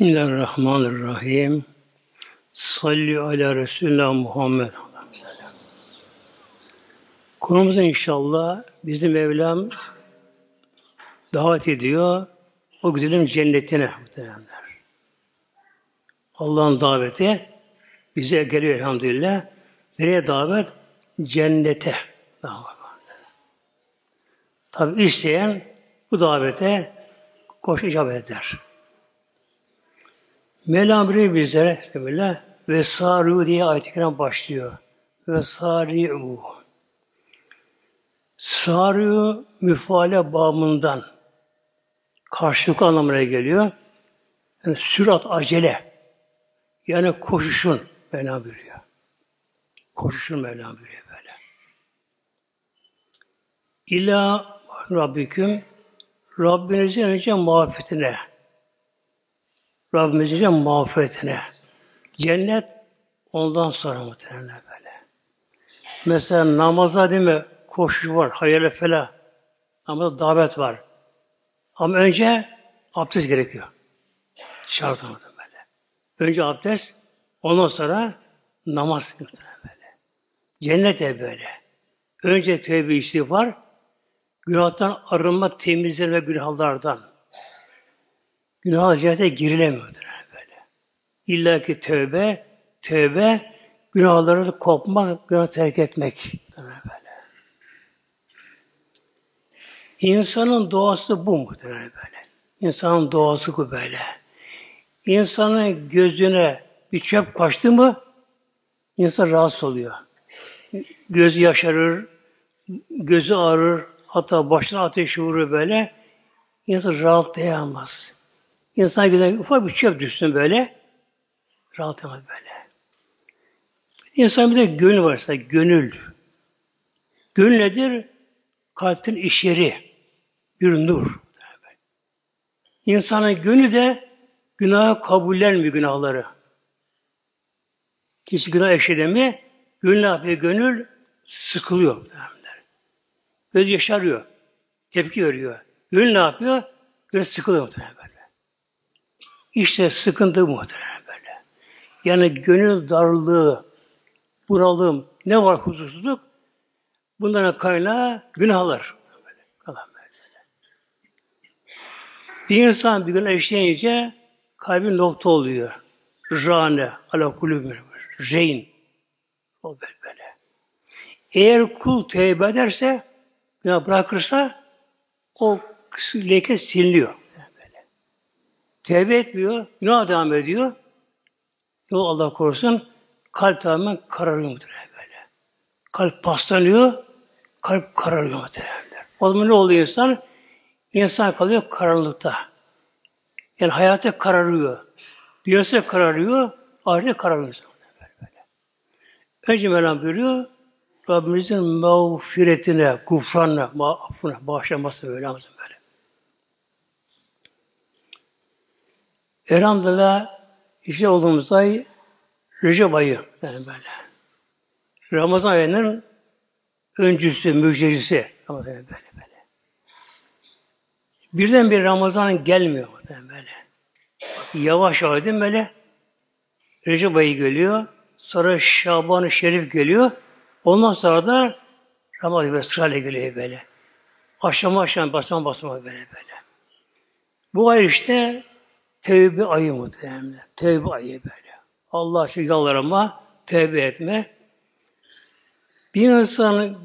Bismillahirrahmanirrahim. Salli ala Resulullah Muhammed. Konumuz inşallah bizim Mevlam davet ediyor o güzelim cennetine muhteremler. Allah'ın daveti bize geliyor elhamdülillah. Nereye davet? Cennete. Tabi isteyen bu davete koş icabet eder. Mevlam buyuruyor bizlere Bismillah ve sari'u diye kerim başlıyor. Ve sari'u. Sari'u müfale bağımından karşılık anlamına geliyor. Yani sürat, acele. Yani koşuşun Mevlam buyuruyor. Koşuşun Mevlam buyuruyor böyle. İlla Rabbiküm Rabbinizin önce mağfiretine Rabbimizin mağfiretine cennet ondan sonra muhtemelen böyle. Mesela namazda değil mi koşu var, hayal fela. Ama davet var. Ama önce abdest gerekiyor. Şart böyle. Önce abdest, ondan sonra namaz muhtemelen böyle. Cennet de böyle. Önce tövbe istiğfar, Günahtan arınma, temizlenme günahlardan. Günah cennete girilemiyor böyle. İlla ki tövbe, tövbe, günahları kopmak, günah terk etmek. Böyle. İnsanın doğası bu muhtemelen böyle. İnsanın doğası bu böyle. İnsanın gözüne bir çöp kaçtı mı insan rahatsız oluyor. Gözü yaşarır, gözü ağrır, Hatta başına ateş vurur böyle. İnsan rahatlayamaz. İnsan güzel ufak bir çöp düşsün böyle. Rahatlayamaz böyle. İnsan bir de gönül varsa gönül. Gönül nedir? Kalbin iş yeri. Bir nur. İnsanın gönlü de günahı kabullenmiyor günahları. Kişi günah eşede mi? Gönül ne yapıyor? Gönül sıkılıyor. Göz yaşarıyor. Tepki veriyor. Gönül ne yapıyor? Gönül sıkılıyor muhtemelen. İşte sıkıntı muhtemelen böyle. Yani gönül darlığı, bunalım, ne var huzursuzluk? Bunların kaynağı günahlar. Bir insan bir gün eşleyince kalbin nokta oluyor. Rane, ala kulübü, reyn. O böyle. Eğer kul tevbe ederse günah bırakırsa o leke siliniyor. Tevbe etmiyor, günah devam ediyor. Yok Allah korusun, kalp tamamen kararıyor muhtemelen böyle. Kalp paslanıyor, kalp kararıyor muhtemelen. O zaman ne oluyor insan? İnsan kalıyor karanlıkta. Yani hayata kararıyor. Dünyası kararıyor, ahirete kararıyor insan. Böyle, böyle. Önce Mevlam buyuruyor, Rabbimizin mağfiretine, gufranına, affına, bağışlaması böyle böyle. Elhamdülillah işte olduğumuz ay Recep ayı yani böyle. Ramazan ayının öncüsü, müjdecisi ama böyle böyle. Birden bir Ramazan gelmiyor böyle. böyle. Yavaş yavaş böyle Recep ayı geliyor. Sonra Şaban-ı Şerif geliyor. Ondan sonra da Ramazan böyle sırayla geliyor böyle. Aşama aşama basama basama böyle böyle. Bu ay işte tevbe ayı muhtemelen. Tevbe ayı böyle. Allah için yalvarma, tevbe etme. Bir insan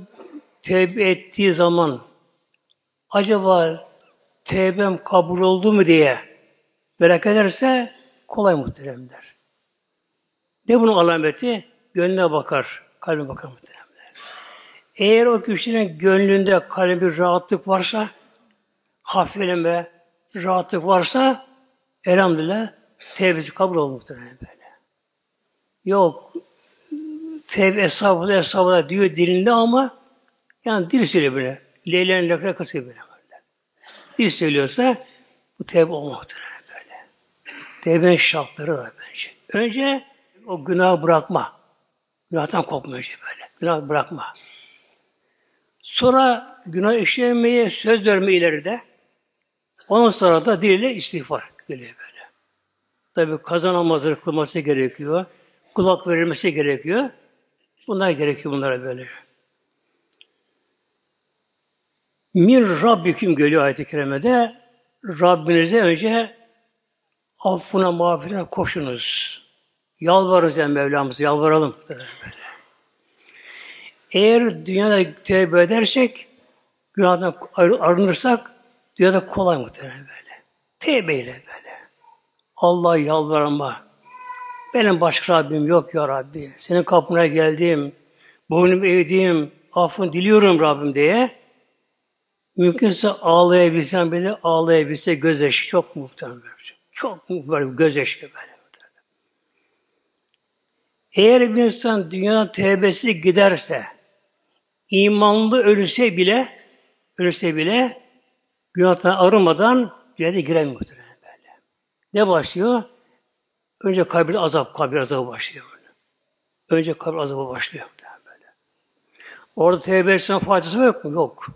tevbe ettiği zaman acaba tevbem kabul oldu mu diye merak ederse kolay muhteremler. Ne bunun alameti? Gönlüne bakar. Kalbe bakar muhtemelen. Eğer o kişinin gönlünde kalbi rahatlık varsa, hafifleme, rahatlık varsa, elhamdülillah tevbesi kabul olur muhtemelen böyle. Yok, tevbe hesabı hesabı diyor dilinde ama yani dil söylüyor böyle. Leyleğin lakrakası gibi böyle. Dil söylüyorsa bu tevbe olmaktır böyle. Tevbenin şartları var bence. Önce o günah bırakma. Günahtan kopma önce böyle. Günah bırakma. Sonra günah işlemeye söz verme ileride. Ondan sonra da diliyle istiğfar geliyor böyle. Tabi namazları kılması gerekiyor. Kulak verilmesi gerekiyor. Bunlar gerekiyor bunlara böyle. Mir Rabbiküm geliyor ayet-i kerimede. Rabbinize önce affına mağfirine koşunuz. Yalvarırız yani Mevlamızı, yalvaralım. Böyle. Eğer dünyada tevbe edersek, günahdan arınırsak, dünyada kolay muhtemelen böyle. Tevbeyle böyle. Allah yalvarma. Benim başka Rabbim yok ya Rabbi. Senin kapına geldim, boynumu eğdim, affını diliyorum Rabbim diye. Mümkünse ağlayabilsem bile ağlayabilse gözyaşı çok muhtemelen. Çok böyle gözyaşı böyle. Eğer bir insan dünya tevbesi giderse, imanlı ölürse bile, ölürse bile günahtan arınmadan cennete giremiyor muhtemelen böyle. Ne başlıyor? Önce kabir azap, kabir azabı başlıyor böyle. Önce kabir azabı başlıyor böyle. Orada tevbe etsen faydası yok mu? Yok.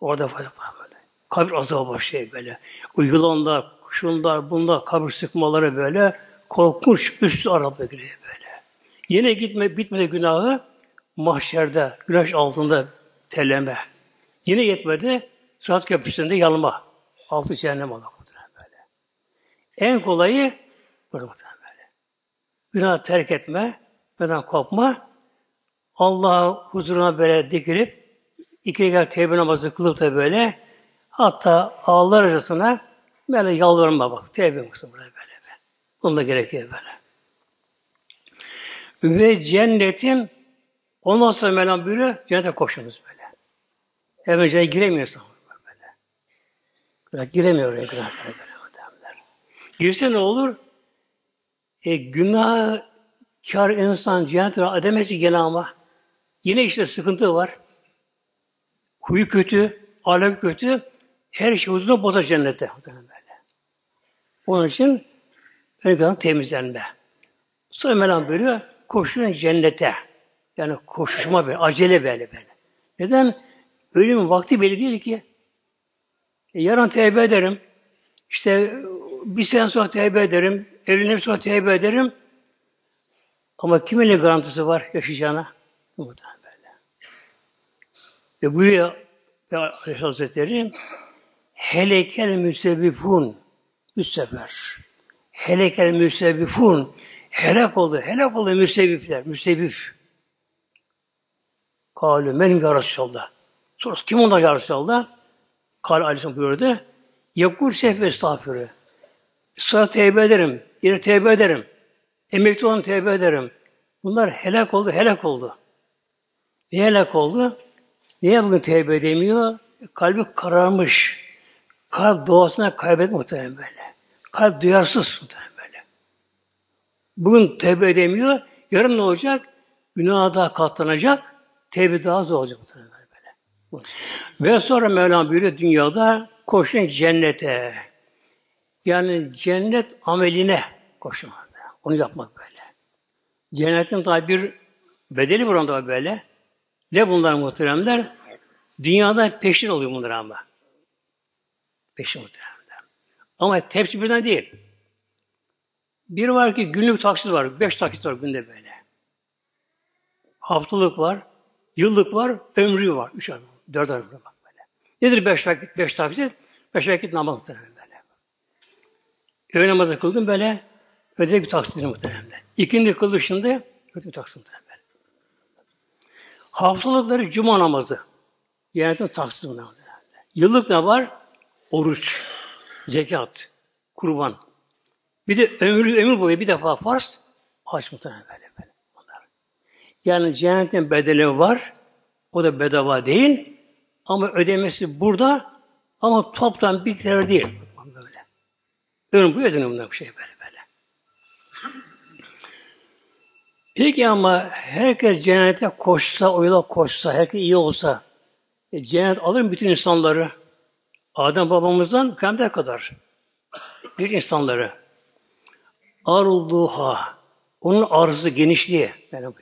Orada fayda var böyle. Kabir azabı başlıyor böyle. Uygulanlar, şunlar, bunlar, kabir sıkmaları böyle korkunç üstü araba giriyor böyle. Yine gitme, bitmedi günahı mahşerde, güneş altında telleme. Yine yetmedi, Sırat Köprüsü'nde yanma. Altı cehennem Allah böyle. En kolayı burada böyle. Günah terk etme, günah kopma. Allah'a huzuruna böyle dikilip iki rekat tevbe namazı kılıp da böyle hatta ağlar arasına böyle yalvarma bak. Tevbe mısın burada böyle. Bununla gerekiyor böyle. Ve cennetin ondan sonra Mevlam buyuruyor, cennete koşunuz böyle. Hemen cennete giremiyorsun böyle. Böyle giremiyor oraya günahlara böyle. Girse ne olur? E, günah kar insan cennete edemesi gene ama yine işte sıkıntı var. Huyu kötü, ahlak kötü, her şey huzuruna bozar cennete. Böyle. Onun için önce temizlenme. Sonra Mevlam buyuruyor, koşun cennete. Yani koşuşma böyle, acele böyle böyle. Neden? Ölümün vakti belli değil ki. E, yarın tevbe ederim. İşte bir sene sonra tevbe ederim. Evlenip sonra tevbe ederim. Ama kimin garantisi var yaşayacağına? Muhtemelen böyle. Ve buyuruyor Aleyhisselatü Hazretleri helekel müsebbifun üç sefer. Helekel müsebbifun helak oldu. Helak oldu müsebbifler. Müsebbif. Kâlü menim ya Resulallah. Sonra kim onlar ya Resulallah? Kâlü Aleyhisselam buyurdu. Yakul sehve estağfurü. Sonra tevbe ederim. Yine tevbe ederim. Emekli olan tevbe ederim. Bunlar helak oldu, helak oldu. Niye helak oldu? Niye bugün tevbe edemiyor? Kalbi kararmış. Kalp doğasına kaybet muhtemelen böyle. Kalp duyarsız muhtemelen böyle. Bugün tevbe edemiyor. Yarın ne olacak? Günah daha katlanacak. Tevbe daha zor olacak muhtemelen. Ve sonra Mevlam buyuruyor dünyada koşun cennete. Yani cennet ameline koşmak. Onu yapmak böyle. Cennetin tabi bir bedeli var onda böyle. Ne bunlar muhteremler? Dünyada peşin oluyor bunlar ama. Peşin muhteremler. Ama hepsi birden değil. Bir var ki günlük taksit var. Beş taksit var günde böyle. Haftalık var. Yıllık var. Ömrü var. Üç ay. Dört ay var böyle. Nedir beş vakit? Beş taksit? Beş vakit namaz muhterem böyle. Öğle namazı kıldım böyle. Öde bir taksitin muhteremde. İkindi kıldı şimdi. Öde bir taksit muhterem böyle. Haftalıkları cuma namazı. Yönetim taksit muhteremde. Yıllık ne var? Oruç zekat, kurban. Bir de ömrü ömür boyu bir defa farz, hac muhtemelen böyle böyle. Yani cennetin bedeli var, o da bedava değil, ama ödemesi burada, ama toptan bir kere değil. Böyle. Ömür boyu ödenir bunlar bir şey böyle böyle. Peki ama herkes cennete koşsa, o yola koşsa, herkes iyi olsa, e, cennet alır mı bütün insanları? Adem babamızdan kıyamete kadar bir insanları arulduha onun arzı genişliği yani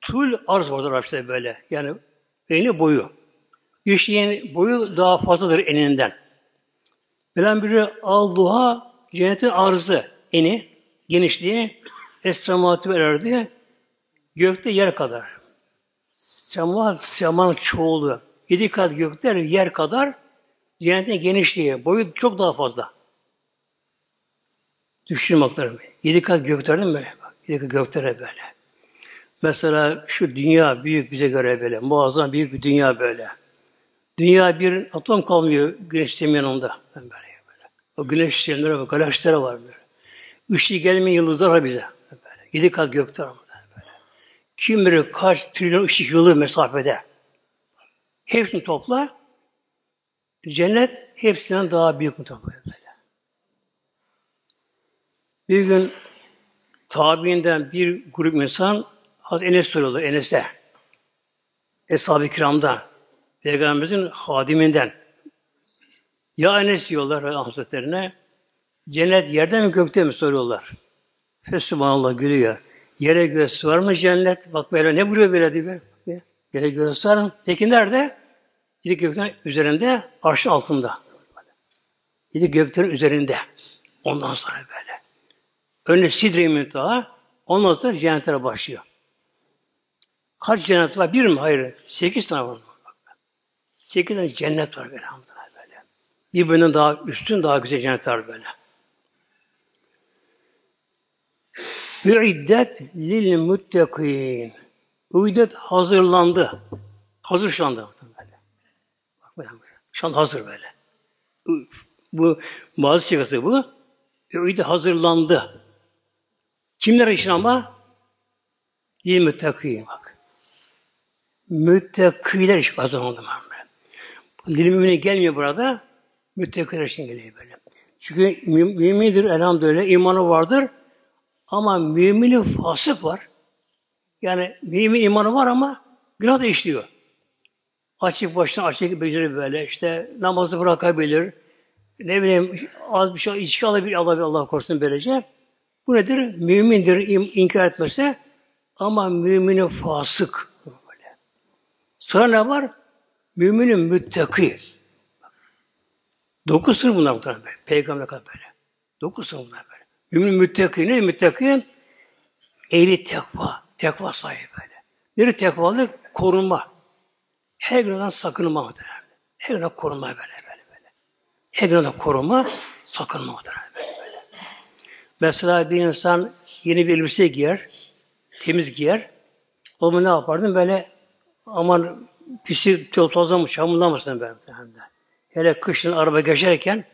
tul arz vardır Arapçada böyle. Yani eni boyu. Bir şeyin boyu daha fazladır eninden. Bilen biri alduha cennetin arzı, eni, genişliği es-sematü erdi gökte yer kadar. Sema, semanın çoğulu. Yedi kat gökler yer kadar cennetin genişliği, boyu çok daha fazla. Düşünün bakalım. Yedi kat gökler değil mi böyle? Yedi kat göklere böyle. Mesela şu dünya büyük bize göre böyle. Muazzam büyük bir dünya böyle. Dünya bir atom kalmıyor güneş sistemin yanında. Böyle. O güneş sistemleri var, galaksilere var böyle. Işığı gelmeyen yıldızlar var bize. Böyle. Yedi kat gökler var. Kim bilir kaç trilyon ışık yılı mesafede. Hepsini topla. Cennet hepsinden daha büyük mutlaka böyle. Bir gün tabiinden bir grup insan Hazreti Enes soruyorlar Enes'e. Eshab-ı kiramdan. Peygamberimizin hadiminden. Ya Enes diyorlar Hazretlerine. Cennet yerde mi gökte mi soruyorlar. Fesubhanallah gülüyor. Yere göğe var mı cennet? Bak böyle ne buyuruyor böyle diye. Yere göğe sığar Peki nerede? Yedi gökten üzerinde, arşın altında. Yedi göklerin üzerinde. Ondan sonra böyle. Önce sidre-i ondan sonra cennetlere başlıyor. Kaç cennet var? Bir mi? Hayır. Sekiz tane var. Sekiz tane cennet var böyle. böyle. Birbirinden daha üstün, daha güzel cennetler böyle. Üiddet lil müttekîn. Üiddet hazırlandı. Hazır şu anda. Böyle. Bak böyle. Şu an hazır böyle. Bu bazı çıkası bu. Üiddet hazırlandı. Kimler için ama? Lil müttekîn. Bak. Müttakiler için kazanıldı Dil mümine gelmiyor burada. Müttakiler için geliyor böyle. Çünkü mümindir elhamdülillah imanı vardır. Ama müminin fasık var. Yani mümin imanı var ama günah da işliyor. Açık başına açık becerir böyle. işte namazı bırakabilir. Ne bileyim az bir şey içki alabilir, alabilir Allah korusun böylece. Bu nedir? Mümindir inkar etmese ama müminin fasık. Sonra ne var? Müminin müttaki. Dokuz sınıf bunlar muhtemelen böyle. Peygamber kadar böyle. Dokuz sınıf bunlar böyle. Mümin müttaki ne? Müttaki ehli tekva. Tekva sahibi böyle. Neri tekvalık? Korunma. Her günahdan sakınma muhtemelen. Her günah korunma böyle böyle böyle. Her günahdan korunma, sakınma muhtemelen böyle böyle. Mesela bir insan yeni bir elbise giyer, temiz giyer. O ne yapardın? Böyle aman pisi tozlamış, çamurlamasın böyle hem de. Hele kışın araba geçerken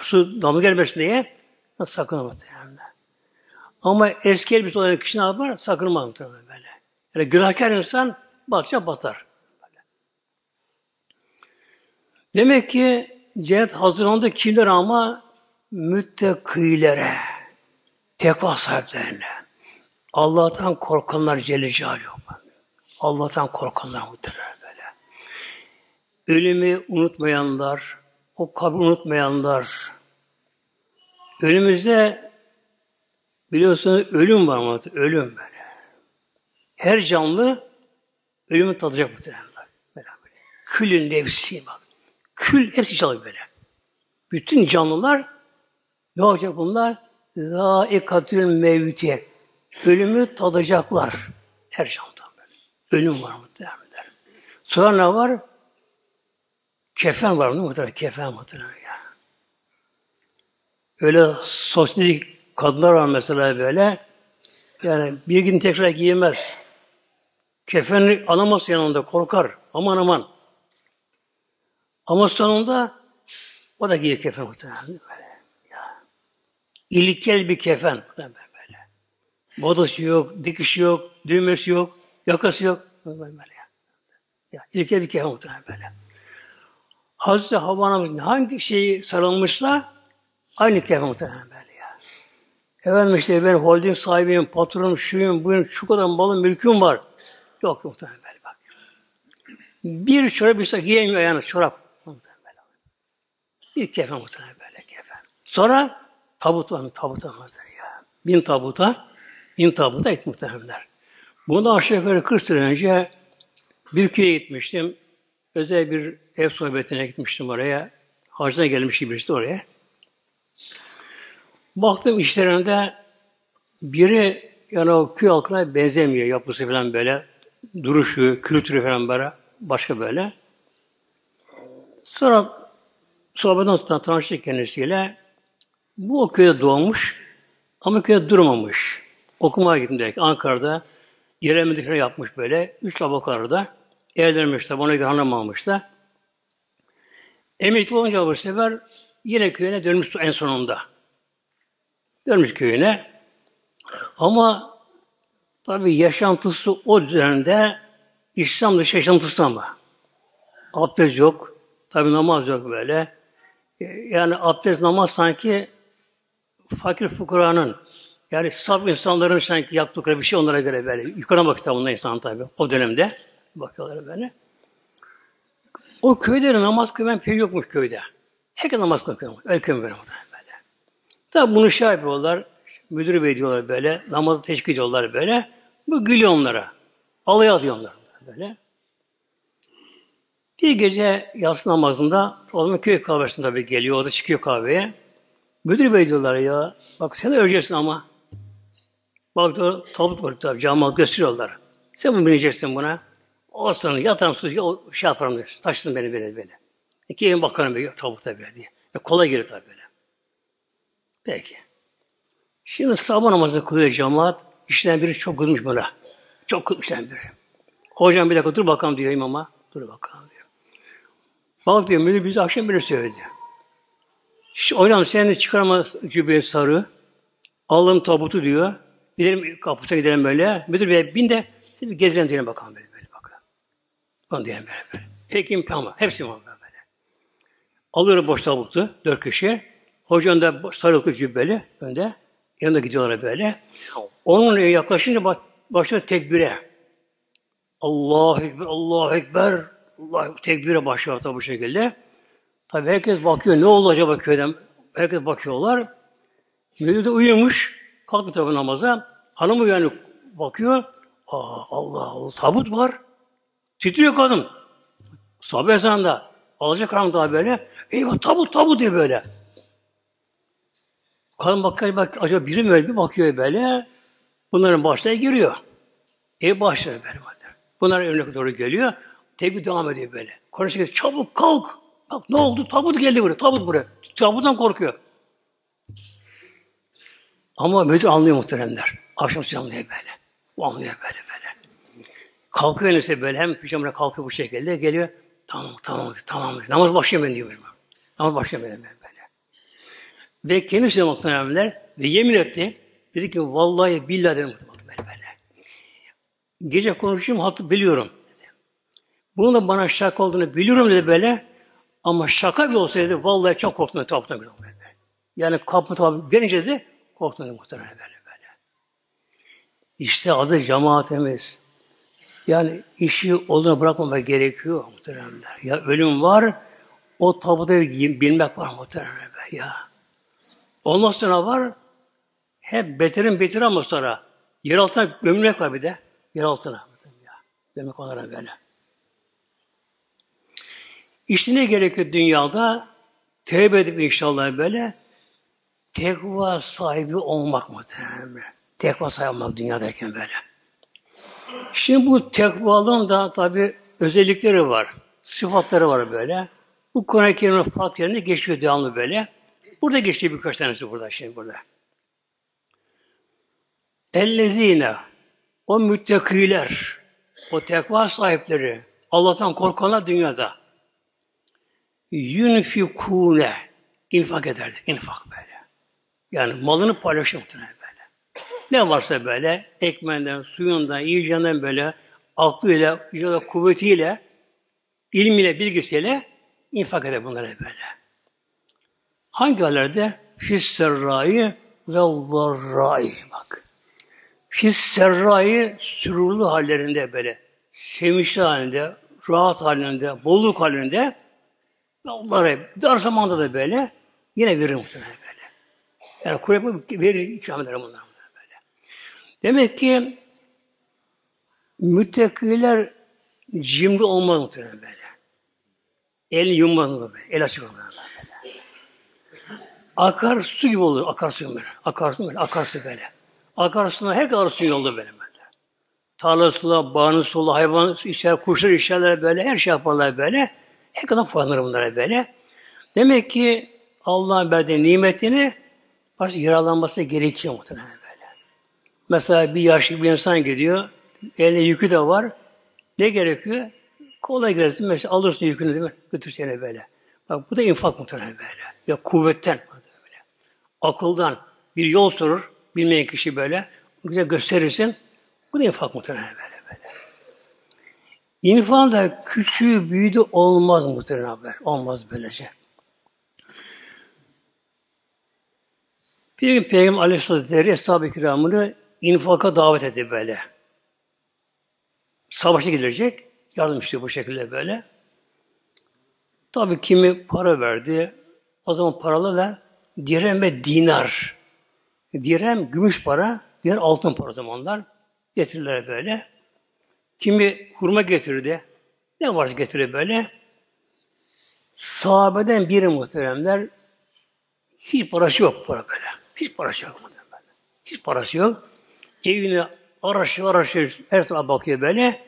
su damla gelmesin diye sakın muhtemelen. Ama eski elbise olan kişi ne yapar? Sakınmaz muhtemelen böyle. Yani günahkar insan batça batar. Demek ki cennet hazırlandı kimler ama müttekilere, tekva sahiplerine, Allah'tan korkanlar Celle Celaluhu. Allah'tan korkanlar muhtemelen böyle. Ölümü unutmayanlar, o kabri unutmayanlar. Önümüzde biliyorsunuz ölüm var mı? Ölüm böyle. Her canlı ölümü tadacak muhtemelen. Böyle, böyle. Külün nefsi bak. Kül hepsi çalıyor böyle. Bütün canlılar ne olacak bunlar? Zâikatül mevti. Ölümü tadacaklar. Her canlı. Ölüm var muhtemelen. Sonra ne var? Kefen var mı muhtemelen? Kefen muhtemelen ya. Öyle sosyetik kadınlar var mesela böyle. Yani bir gün tekrar giyemez. Kefeni alamaz yanında korkar. Aman aman. Ama sonunda o da giyer kefen muhtemelen. Böyle. Ya. İlkel bir kefen. Böyle. Modası yok, dikişi yok, düğmesi yok. Yakası yok. Böyle ya. ilke bir kere muhtemelen böyle. Hazreti Havva hangi şeyi sarılmışsa aynı kefe muhtemelen böyle ya. Efendim işte ben holding sahibiyim, patronum, şuyum, buyum, şu kadar malım, mülküm var. Yok muhtemelen böyle bak. Bir çorap bir sak giyemiyor ayağına çorap. Muhtemelen böyle. Bir kefe muhtemelen böyle kefe. Sonra tabut var mı? Tabut var mı? Ya. Bin tabuta, bin tabuta et muhtemelenler. Bundan aşağı yukarı 40 sene önce bir köye gitmiştim. Özel bir ev sohbetine gitmiştim oraya. Hacına gelmiş birisi oraya. Baktım işlerinde biri yani o köy halkına benzemiyor yapısı falan böyle. Duruşu, kültürü falan böyle. Başka böyle. Sonra sohbetten sonra tanıştık kendisiyle. Bu o köyde doğmuş ama köyde durmamış. Okumaya gittim direkt. Ankara'da Yeremedi falan yapmış böyle. Üç tabakaları da evlenmişler. Ona göre hanım almışlar. Emekli olunca bu sefer yine köyüne dönmüş en sonunda. Dönmüş köyüne. Ama tabi yaşantısı o dönemde İslam dışı yaşantısı ama. Abdest yok. Tabi namaz yok böyle. Yani abdest namaz sanki fakir fukuranın yani saf insanların sanki yaptıkları bir şey onlara göre böyle. Yukarı bakıyor bunlar insan tabi o dönemde. Bakıyorlar böyle. O köyde namaz kılmayan köy yokmuş köyde. Herkes namaz kılıyor. Öyle köy böyle. Tabi bunu şey yapıyorlar. Müdür bey diyorlar böyle. Namazı teşkil ediyorlar böyle. Bu gülüyor onlara. Alay atıyor böyle. Bir gece yatsı namazında o zaman köy kahvesinde tabii geliyor. O da çıkıyor kahveye. Müdür bey diyorlar ya. Bak sen öleceksin ama. Bak diyor, tabut var tabi cemaat gösteriyorlar. Sen bunu bineceksin buna. O sonra yatarım suya o şey yaparım diyor. Taşısın beni böyle böyle. İki evin bakarım böyle tabutta böyle diye. E, kolay gelir tabi böyle. Peki. Şimdi sabah namazı kılıyor cemaat. İşten biri çok kızmış buna. Çok kızmış biri. Hocam bir dakika dur bakalım diyor imama. Dur bakalım diyor. Bak diyor müdür bize akşam böyle söyledi. İşte hocam sen de çıkarma cübbeye sarı. Alın tabutu diyor. Gidelim kapısına gidelim böyle. Müdür bey bin de siz bir gezelim diyelim bakalım böyle, böyle bakalım. Onu diyelim böyle böyle. Peki ama hepsi var böyle. Alıyor boş tabutu dört kişi. Hocanın da sarılıklı cübbeli önde. Yanında gidiyorlar böyle. Onun yaklaşınca başlıyor tekbire. Allahu Ekber, Allahu Ekber. Allah tekbire başlıyor tabi bu şekilde. Tabi herkes bakıyor. Ne oldu acaba köyden? Herkes bakıyorlar. Müdür de uyumuş. Kalkıyor tabi namaza. Hanım uyanık bakıyor. Aa, Allah Allah tabut var. Titriyor kadın. Sabah ezanında. Alacak hanım daha böyle. Eyvah tabut tabut diye böyle. Kadın bakıyor bak acaba biri mi bir bakıyor böyle. Bunların başına giriyor. Ev başlıyor böyle. Bunlar önüne doğru geliyor. Tekbir devam ediyor böyle. Konuşuyor. Çabuk kalk. Bak ne oldu? Tabut geldi buraya. Tabut buraya. Tabuttan korkuyor. Ama müdür anlıyor muhteremler. Akşam anlıyor böyle. O anlıyor böyle böyle. Kalkıyor neyse böyle hem pijamına kalkıyor bu şekilde geliyor. Tamam tamam tamam. Namaz başlayayım ben diyor benim. Namaz başlayayım ben böyle. Ve kendisi muhteremler ve yemin etti. Dedi ki vallahi billahi dedim böyle böyle. Gece konuşayım hatı biliyorum dedi. Bunun da bana şaka olduğunu biliyorum dedi böyle. Ama şaka bir olsaydı vallahi çok korktum tabuttan böyle. Yani kapı tabi gelince de korktum muhtemelen böyle böyle. İşte adı cemaatimiz. Yani işi olduğuna bırakmamak gerekiyor muhteremler. Ya ölüm var, o tabuda bilmek var muhteremler ya. Ondan sonra var, hep beterin beteri ama sonra yer altına gömülmek var bir de. Yer altına. Ya. Demek olarak böyle. İşte ne gerekiyor dünyada? Tevbe edip inşallah böyle tekva sahibi olmak muhtemelen. Tekva sahibi olmak dünyadayken böyle. Şimdi bu tekvalığın da tabi özellikleri var. Sıfatları var böyle. Bu Kur'an-ı Kerim'in farklı yerinde geçiyor devamlı böyle. Burada geçiyor birkaç tanesi burada şimdi burada. Ellezine o müttakiler, o tekva sahipleri, Allah'tan korkanlar dünyada yunfikune infak ederler. infak böyle. Yani malını paylaşıyor muhtemelen. Ne varsa böyle ekmeğinden, suyundan, yiyeceğinden böyle aklıyla, da kuvvetiyle, ilmiyle, bilgisiyle infak eder bunlara böyle. Hangi hallerde? Fisserrayı ve zarrayı bak. Fisserrayı sürurlu hallerinde böyle, sevinçli halinde, rahat halinde, bolluk halinde ve Allah'a dar zamanda da böyle yine verir muhtemelen böyle. Yani Kur'an verir ikram eder bunlar. Demek ki müttakiler cimri olmaz muhtemelen böyle. El yummaz böyle. El açık olmaz akar su gibi olur. Akarsu böyle. Akarsu böyle. Akarsu böyle. Akarsuna her kadar su yolda böyle. böyle. Tarlasıyla, bağını sulu, hayvan işler, kuşlar işlerler böyle. Her şey yaparlar böyle. Her kadar faydalanır bunlara böyle. Demek ki Allah'ın verdiği nimetini baş yaralanması gerekiyor muhtemelen. Mesela bir yaşlı bir insan gidiyor. Eline yükü de var. Ne gerekiyor? Kolay girersin. Mesela alırsın yükünü değil mi? Götürsene böyle. Bak bu da infak muhtemelen böyle. Ya kuvvetten böyle. Akıldan bir yol sorur. Bilmeyen kişi böyle. Güzel gösterirsin. Bu da infak muhtemelen böyle böyle. İnfak da küçüğü büyüdü olmaz muhtemelen haber. Olmaz böylece. Bir gün Peygamber Aleyhisselatü Eshab-ı Kiram'ını infaka davet etti böyle. Savaşa gidilecek. Yardım istiyor bu şekilde böyle. Tabi kimi para verdi. O zaman paralı da dirhem ve dinar. Dirhem gümüş para, diğer altın para zamanlar. Getirirler böyle. Kimi hurma getirdi. Ne varsa getirir böyle. Sahabeden biri muhteremler hiç parası yok para böyle. Hiç parası yok muhteremler. Hiç parası yok. Evini araştırıyor, araştırıyor. Her tarafa bakıyor böyle.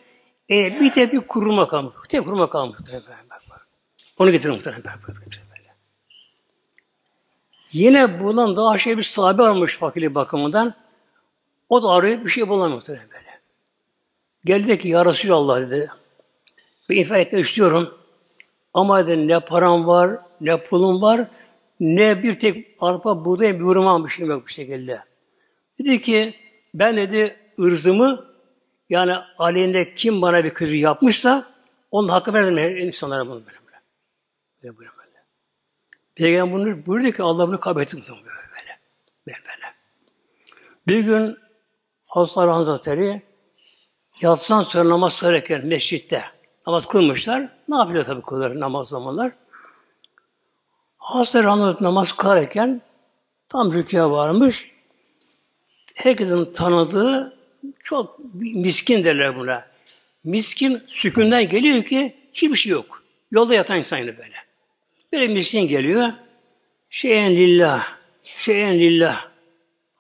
E, bir tek bir kuruma kalmış. Bir tek kuruma kalmış. Onu getirin muhtemelen. Böyle. Yine bundan daha şey bir sahabe varmış fakirlik bakımından. O da arıyor bir şey bulamıyor muhtemelen böyle. Geldi ki ya Resulallah dedi. Bir infak etmek istiyorum. Ama dedi ne param var, ne pulum var, ne bir tek arpa buğday bir hurma şey yok bir şekilde. Dedi ki ben dedi ırzımı yani aleyhinde kim bana bir kötü yapmışsa onun hakkı verdim insanlara bunu böyle. Böyle böyle. böyle. Peygamber bunu buyurdu ki Allah bunu kabul etti böyle böyle. Böyle böyle. Bir gün Hazreti Hazretleri yatsan sonra namaz kılarken mescitte namaz kılmışlar. Ne yapıyor tabii kılıyor namaz zamanlar? Hazreti Hazretleri namaz kılarken tam rüküye varmış. Herkesin tanıdığı çok miskin derler buna. Miskin sükünden geliyor ki hiçbir şey yok. Yolda yatan insan yine böyle. Böyle miskin geliyor. Şeyen lillah. Şeyen lillah.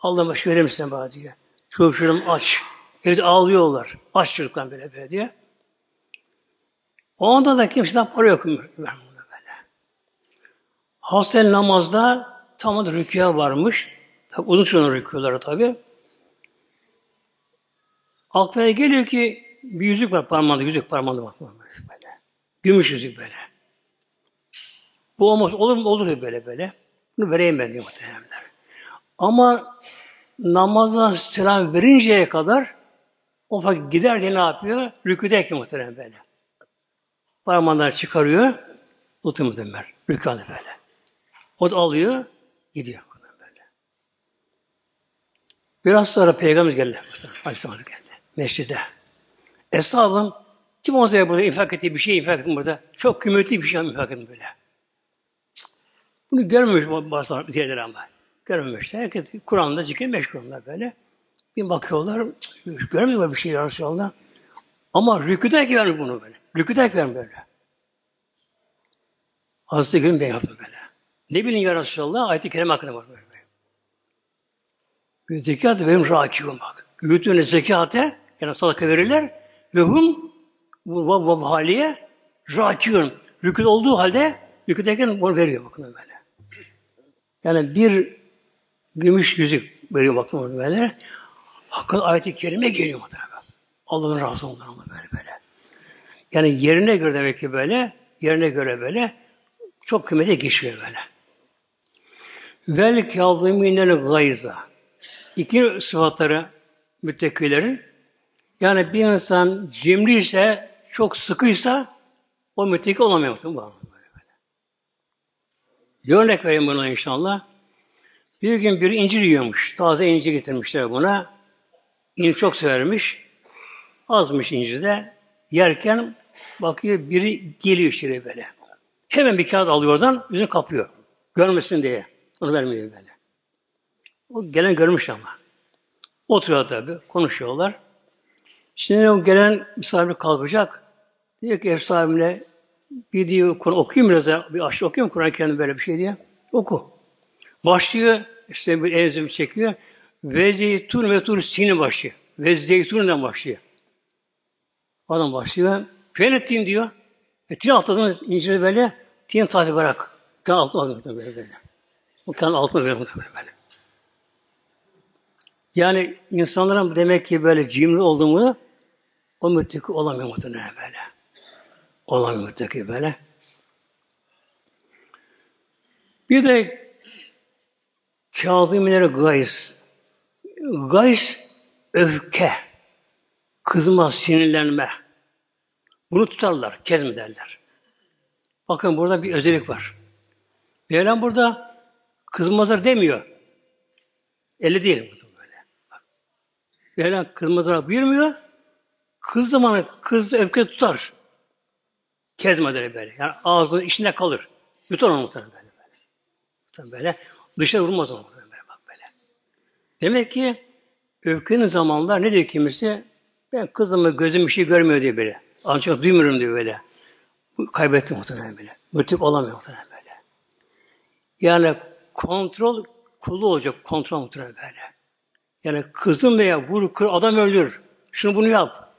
Allah'ıma şu verir misin bana diyor. Çocuğum aç. Evde ağlıyorlar. Aç çocuklar böyle böyle diyor. O anda da kimseden para yok. Ben bunu böyle. Hasta namazda tam da rüküya varmış. Tabi uzun süren rüküyorları tabi. Aklına geliyor ki bir yüzük var parmağında, yüzük parmağında bak böyle. Gümüş yüzük böyle. Bu olmaz. Olur mu? Olur böyle böyle. Bunu vereyim ben diyor muhtemelenler. Ama namaza selam verinceye kadar o fakat gider diye ne yapıyor? Rüküdeyken muhtemelen böyle. Parmağından çıkarıyor. Tutuyor muhtemelen. Rükûda böyle. O da alıyor. Gidiyor. Böyle. Biraz sonra Peygamber geldi. Aleyhisselam geldi. Mescide. Eshabın kim olsa burada infak ettiği bir şey infak ettim burada. Çok kıymetli bir şey infak ettim böyle. Bunu görmemiş bazı diğerleri ama. Görmemişler. Herkes Kur'an'da zikir meşgulonlar böyle. Bir bakıyorlar, görmüyorlar bir şey Resulallah. Ama rüküdek vermiş bunu böyle. Rüküdek vermiş böyle. Hazreti Gül'ün Bey yaptı böyle. Ne bilin ya Resulallah? Ayet-i Kerime hakkında var böyle. Bir zekat benim rakibim bak. Yütüğüne zekate yani sadaka verirler ve hum bu haliye rakibim. Rüküd olduğu halde rüküdeyken bunu veriyor bakın böyle. Yani bir gümüş yüzük veriyor bakın böyle. Hakkın ayeti kerime geliyor muhtemelen. Allah'ın razı olduğunu ama böyle böyle. Yani yerine göre demek ki böyle, yerine göre böyle çok kıymete geçiyor böyle. Vel kâzımînel gayza. İki sıfatları müttekilerin yani bir insan cimri ise, çok sıkıysa o mütteki olamıyor. Bir örnek vereyim buna inşallah. Bir gün bir incir yiyormuş. Taze incir getirmişler buna. İncir çok severmiş. Azmış incir de. Yerken bakıyor biri geliyor içeri böyle. Hemen bir kağıt alıyor oradan, yüzünü kapıyor. Görmesin diye. Onu vermiyor böyle. O gelen görmüş ama. Oturuyor tabi, konuşuyorlar. Şimdi o gelen misafir kalkacak. Diyor ki ev sahibine bir diyor konu okuyayım biraz ya. Bir aşağı okuyayım Kur'an-ı Kerim böyle bir şey diye. Oku. Başlıyor, işte bir enzim çekiyor. Ve zeytun ve tur sini başlıyor. Ve zeytundan başlıyor. Adam başlıyor. Fenettin diyor. E, tin altından inciri böyle, tin tahtı bırak. Kan altına böyle böyle. Bu kan altına böyle böyle. Yani insanların demek ki böyle cimri olduğunu o müttaki olamıyor muhtemelen böyle. Olamıyor müttaki böyle. Bir de kâzimleri gays. Gays öfke, kızma, sinirlenme. Bunu tutarlar, kezme derler. Bakın burada bir özellik var. Mevlam burada kızmazlar demiyor. Eli değil bu böyle. Mevlam kızmazlar buyurmuyor. Kız zamanı kız öfke tutar. Kezme der böyle. Yani ağzının içinde kalır. Yutar onu muhtemelen böyle. böyle. Muhtemelen böyle. Dışarı vurmaz onu böyle. Bak böyle. Demek ki öfkenin zamanlar ne diyor kimisi? Ben kızımı gözüm bir şey görmüyor diye böyle. Ancak duymuyorum diyor böyle. Kaybettim muhtemelen böyle. Mütlik olamıyor muhtemelen böyle. Yani kontrol kulu olacak kontrol muhtemelen böyle. Yani kızım veya vur, kır, adam öldür. Şunu bunu yap.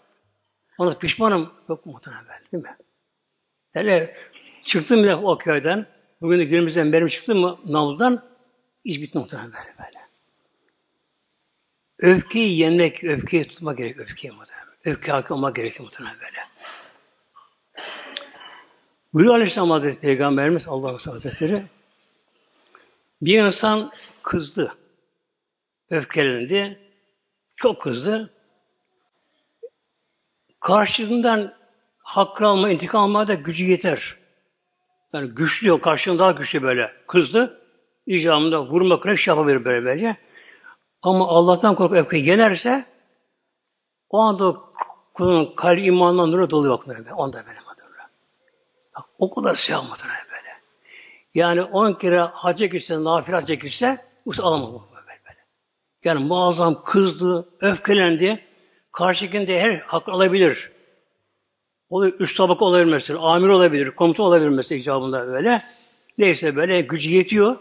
Ona pişmanım. Yok muhtemelen değil mi? Hele çıktım bile o köyden. Bugün de günümüzden benim çıktım mı Navlu'dan iş bitti muhtemelen böyle böyle. Öfkeyi yenmek, öfkeyi tutmak gerek, öfkeyi muhtemelen. Öfke hakim olmak gerekiyor muhtemelen böyle. Buyuruyor Aleyhisselam Hazretleri Peygamberimiz Allah'ın Hazretleri bir insan kızdı. Öfkelendi. Çok kızdı. Karşılığından hakkı alma, intikam almaya da gücü yeter. Yani güçlü yok, karşılığında daha güçlü böyle. Kızdı. İcabında vurma, kırık şey yapabilir böyle böylece. Ama Allah'tan korkup öfkeyi yenerse o anda kulun kalbi imanla nura doluyor böyle. Onda böyle madırla. Bak, o kadar siyah muhtemelen böyle. Yani on kere hacca gitse, nafile hacca gitse, bu alamaz böyle, böyle. Yani muazzam kızdı, öfkelendi. Karşıkinde her hak alabilir. O üst tabaka olabilir mesela, amir olabilir, komutan olabilir mesela icabında böyle. Neyse böyle gücü yetiyor,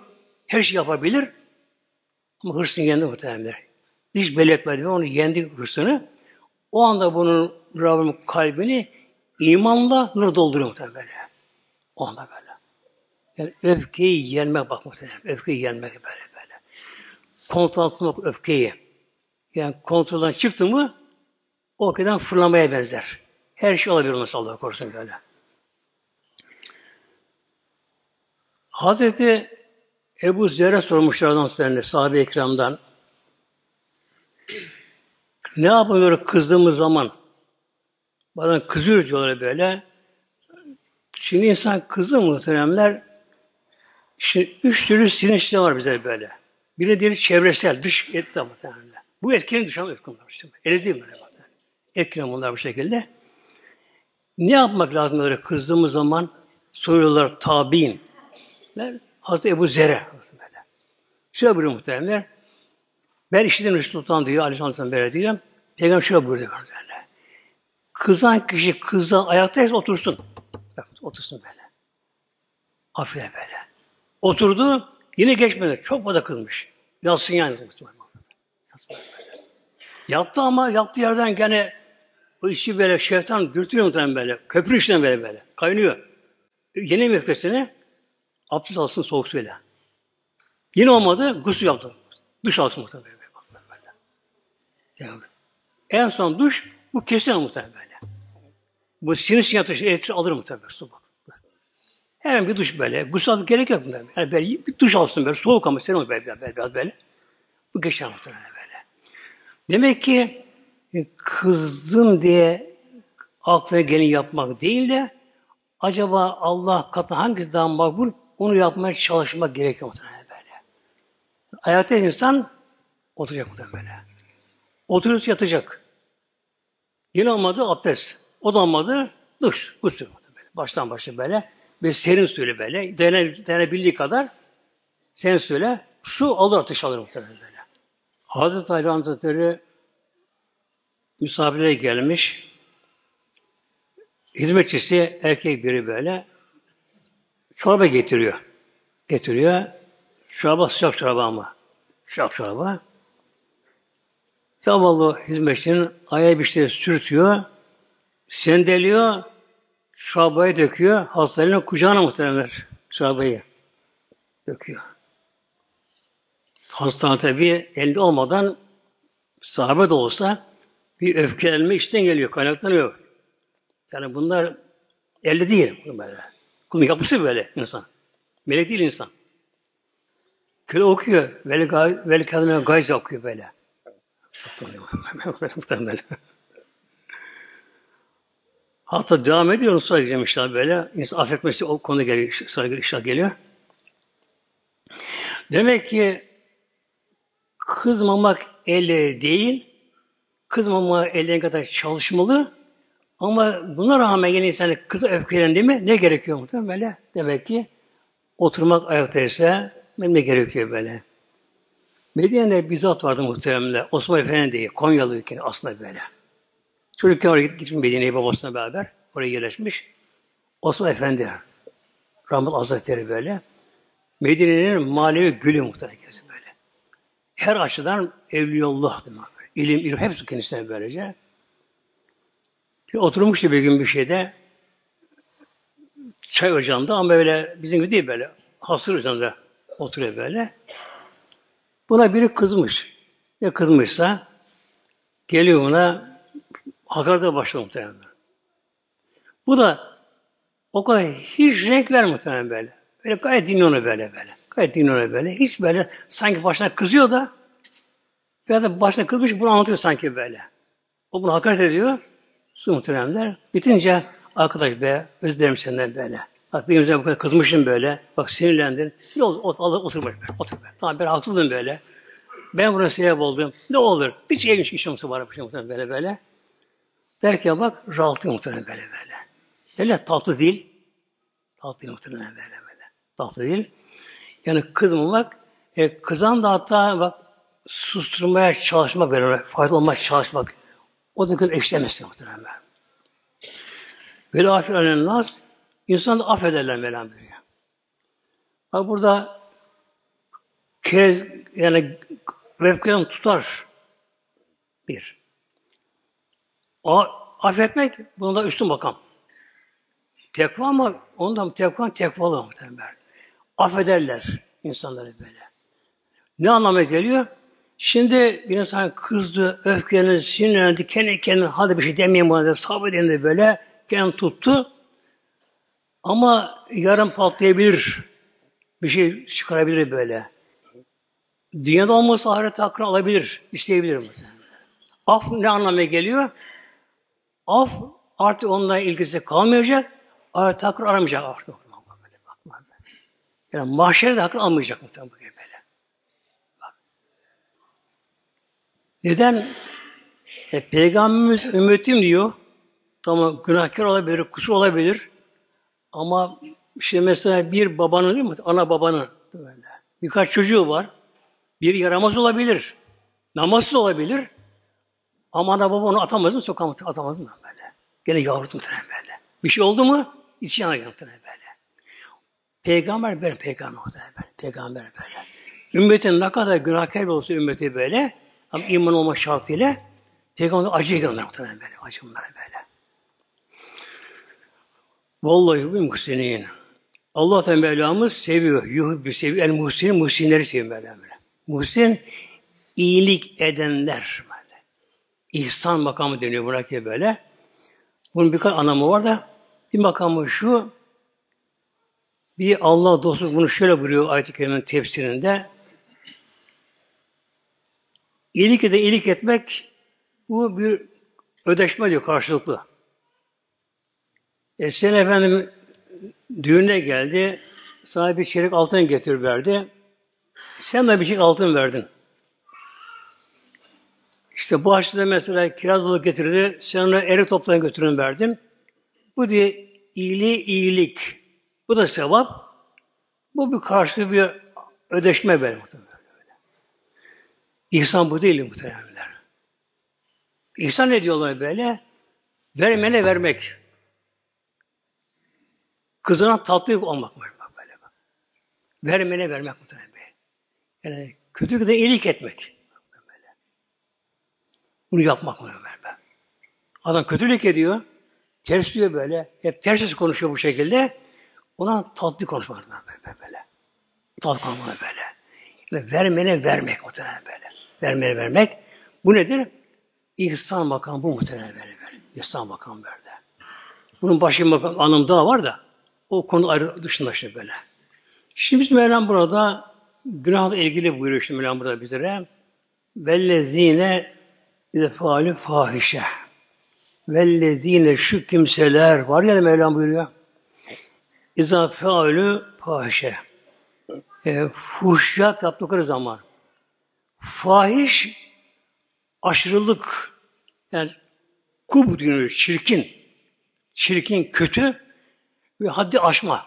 her şey yapabilir. Ama hırsını yendi muhtemelen. Hiç belli etmedi. Onu yendi hırsını. O anda bunun Rabbim kalbini imanla nur dolduruyor muhtemelen böyle. O anda böyle. Yani öfkeyi yenmek bak muhtemelen. Öfkeyi yenmek böyle böyle. Kontrol etmek öfkeyi. Yani kontrolden çıktı mı o öfkeden fırlamaya benzer. Her şey olabilir nasıl Allah korusun böyle. Hazreti Ebu Zer'e sormuşlar Hazretlerine, sahabe-i ikramdan. Ne yapıyor kızdığımız zaman? Bazen kızıyoruz diyorlar böyle. Şimdi insan kızı muhteremler, şimdi üç türlü sinir var bize böyle. Biri diğeri çevresel, dış etki muhteremler. Bu etkinin var. Işte. Eli değil böyle muhteremler. Etkinin bunlar bu şekilde. Ne yapmak lazım böyle kızdığımız zaman? Soruyorlar tabi'in. Hazreti Ebu Zer'e. Böyle. Şöyle buyuruyor muhteremler. Ben işledim Resulullah diyor, Aleyhisselam böyle diyor. Peygamber şöyle buyuruyor muhteremler. Kızan kişi kızan ayaktaysa otursun. Bak, otursun böyle. Afife böyle. Oturdu, yine geçmedi. Çok fazla kızmış. Yatsın yani. Yatsın böyle. Yattı ama yattığı yerden gene o işi böyle şeytan dürtüyor muhtemelen böyle. Köprü işten böyle böyle. Kaynıyor. Yeni mi öfkesini? Abdest alsın soğuk suyla. Yine olmadı, gusül yaptı. Duş alsın muhtemelen böyle. Yani, en son duş, bu kesin muhtemelen böyle. Bu sinir sinyatışı elektrik alır muhtemelen su bak. Hemen bir duş böyle. Gusül almak gerek yok muhtemelen. Yani böyle bir duş alsın böyle. Soğuk ama serin böyle, böyle, böyle, böyle. Bu geçer muhtemelen böyle. Demek ki kızdın diye aklına gelin yapmak değil de acaba Allah katında hangisi daha makbul onu yapmaya çalışmak gerekiyor muhtemelen böyle. Hayatta insan oturacak muhtemelen böyle. Oturuyorsa yatacak. Yine olmadı abdest. O da olmadı duş. Gusül muhtemelen. Baştan başa böyle. Bir serin suyla böyle. Dene, denebildiği kadar serin suyla su alır atış alır muhtemelen böyle. Hazreti Ali Hazretleri misafire gelmiş. Hizmetçisi erkek biri böyle çorba getiriyor. Getiriyor. Çorba sıcak çorba ama. Sıcak çorba. Zavallı hizmetçinin ayağı bir şey sürtüyor, sendeliyor, çorbayı döküyor, hastanın kucağına muhteremler çorbayı döküyor. Hastane tabi elinde olmadan sahabe de olsa bir öfkelenme içten geliyor, kaynaklanıyor. Yani bunlar elde değil. Böyle. Kulun yapısı böyle insan. Melek değil insan. Köle okuyor. Veli, kadına gayz okuyor böyle. Hatta devam ediyor sonra işte böyle. İnsan affetmesi o konu geliyor, sonra inşallah geliyor. Demek ki kızmamak elle değil, kızmamak elle kadar çalışmalı. Ama buna rağmen yine insan kıza öfkelendi mi ne gerekiyor muhtemelen böyle? Demek ki oturmak ayaktaysa ne gerekiyor böyle? Medine'de bir zat vardı muhtemelen. Osman Efendi diye. Konyalıyken aslında böyle. Çocukken oraya gitmiş Medine'ye babasına beraber. Oraya yerleşmiş. Osman Efendi. Rahmet Hazretleri böyle. Medine'nin manevi gülü muhtemelen böyle. Her açıdan evliyullah demek. İlim, ilim hepsi kendisine böylece. Bir oturmuştu bir gün bir şeyde çay ocağında ama böyle bizim gibi değil böyle hasır ocağında oturuyor böyle. Buna biri kızmış. Ne kızmışsa geliyor buna hakarete başlıyor muhtemelen. Bu da o kadar hiç renk vermiyor muhtemelen böyle. Böyle gayet dinliyor böyle böyle. Gayet dinliyor böyle. Hiç böyle sanki başına kızıyor da ya da başına kızmış bunu anlatıyor sanki böyle. O bunu hakaret ediyor. Su muhteremler. Bitince arkadaş be özlerim senden böyle. Bak benim üzerine bu kadar kızmışım böyle. Bak sinirlendin. Ne olur otur, otur, otur böyle. Otur böyle. Tamam ben haksızdım böyle. Ben buna sebep oldum. Ne olur? Bir şey ilginç işimiz var. Bir şey muhtemelen böyle böyle. Derken bak rahatlıyor muhtemelen böyle böyle. Öyle tatlı değil. Tatlı muhtemelen böyle böyle. Tatlı değil. Yani kızmamak, e, kızan da hatta bak susturmaya çalışmak böyle, faydalı olmaya çalışmak. O da kız eşlemesi muhtemelen. Böyle affeden nas, insan da affederler Mevlam buyuruyor. Bak burada kez yani vefkeden tutar. Bir. O, affetmek bunda üstün makam. Tekva ama ondan tekva tekvalı muhtemelen. Affederler insanları böyle. Ne anlama geliyor? Şimdi bir insan kızdı, öfkelendi, sinirlendi, kendi kendine hadi bir şey demeyeyim bana da sabredin böyle kendini tuttu. Ama yarın patlayabilir. Bir şey çıkarabilir böyle. Dünyada olmasa ahiret hakkını alabilir, isteyebilir. Af ne anlamaya geliyor? Af artık onunla ilgisi kalmayacak, ahiret hakkını aramayacak artık. Yani mahşerde hakkını almayacak muhtemelen böyle. Bak. Neden? E, Peygamberimiz ümmetim diyor. Tamam günahkar olabilir, kusur olabilir. Ama işte mesela bir babanın değil mi? Ana babanın böyle. Birkaç çocuğu var. Bir yaramaz olabilir. Namazsız olabilir. Ama ana baba onu atamaz mı? Sokağa atamaz mı böyle? Gene yavrum muhtemelen böyle. Bir şey oldu mu? İçi yana muhtemelen böyle. Peygamber böyle peygamber muhtemelen böyle. Peygamber böyle. Ümmetin ne kadar günahkar olsa ümmeti böyle ama iman olma şartıyla peygamber acı göndermek muhtemelen böyle. Acı bunlara böyle. Vallahi bu muhsinin. Allah Mevlamız seviyor. Yuhubbi seviyor. El muhsinin muhsinleri seviyor Mevlam. Muhsin iyilik edenler. Böyle. İhsan makamı deniyor buna ki böyle. Bunun birkaç anlamı var da bir makamı şu bir Allah dostu bunu şöyle buyuruyor ayet-i kerimenin tefsirinde İyilik de iyilik etmek bu bir ödeşme diyor karşılıklı. E sen efendim düğüne geldi, sana bir çeyrek altın getir verdi. Sen de bir çeyrek altın verdin. İşte bu açıda mesela kiraz getirdi, sen ona eri toplayın götürün verdin. Bu diye iyiliği iyilik. Bu da sevap. Bu bir karşı bir ödeşme böyle muhtemelen. İhsan bu değil muhtemelen. İhsan ne diyorlar böyle? Vermene vermek. Kızına tatlı olmak. Bak böyle. Vermene vermek muhtemelen. Yani kötülük de iyilik etmek. Böyle. Bunu yapmak mı böyle? Adam kötülük ediyor. Ters diyor böyle. Hep ters konuşuyor bu şekilde. Ona tatlı konuşmak böyle. böyle. Tatlı konuşmak böyle. Ve vermene vermek muhtemelen böyle. Vermene vermek. Bu nedir? İhsan makamı bu muhtemelen böyle. böyle. İhsan makamı böyle. Bunun başka bir anım daha var da o konu ayrı dışında işte böyle. Şimdi biz Mevlam burada günahla ilgili buyuruyor şimdi Mevlam burada bizlere. Vellezine faali fahişe. Vellezine şu kimseler var ya Mevlam buyuruyor. İza fealü fahişe. E, fuhşiyat yaptıkları zaman fahiş aşırılık yani kub diyor, çirkin çirkin, kötü ve haddi aşma.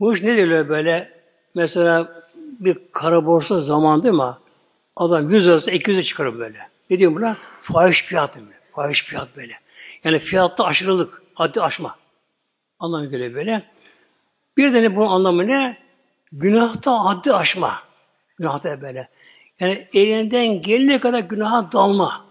Bu iş ne diyor böyle? Mesela bir kara borsa zaman değil mi? Adam 100 lirası 200'e çıkarır böyle. Ne diyor buna? Fahiş fiyat değil mi? Fahiş fiyat böyle. Yani fiyatta aşırılık, haddi aşma. Anlamı göre böyle. Bir de ne bunun anlamı ne? Günahta haddi aşma. Günahta böyle. Yani elinden gelene kadar günaha dalma.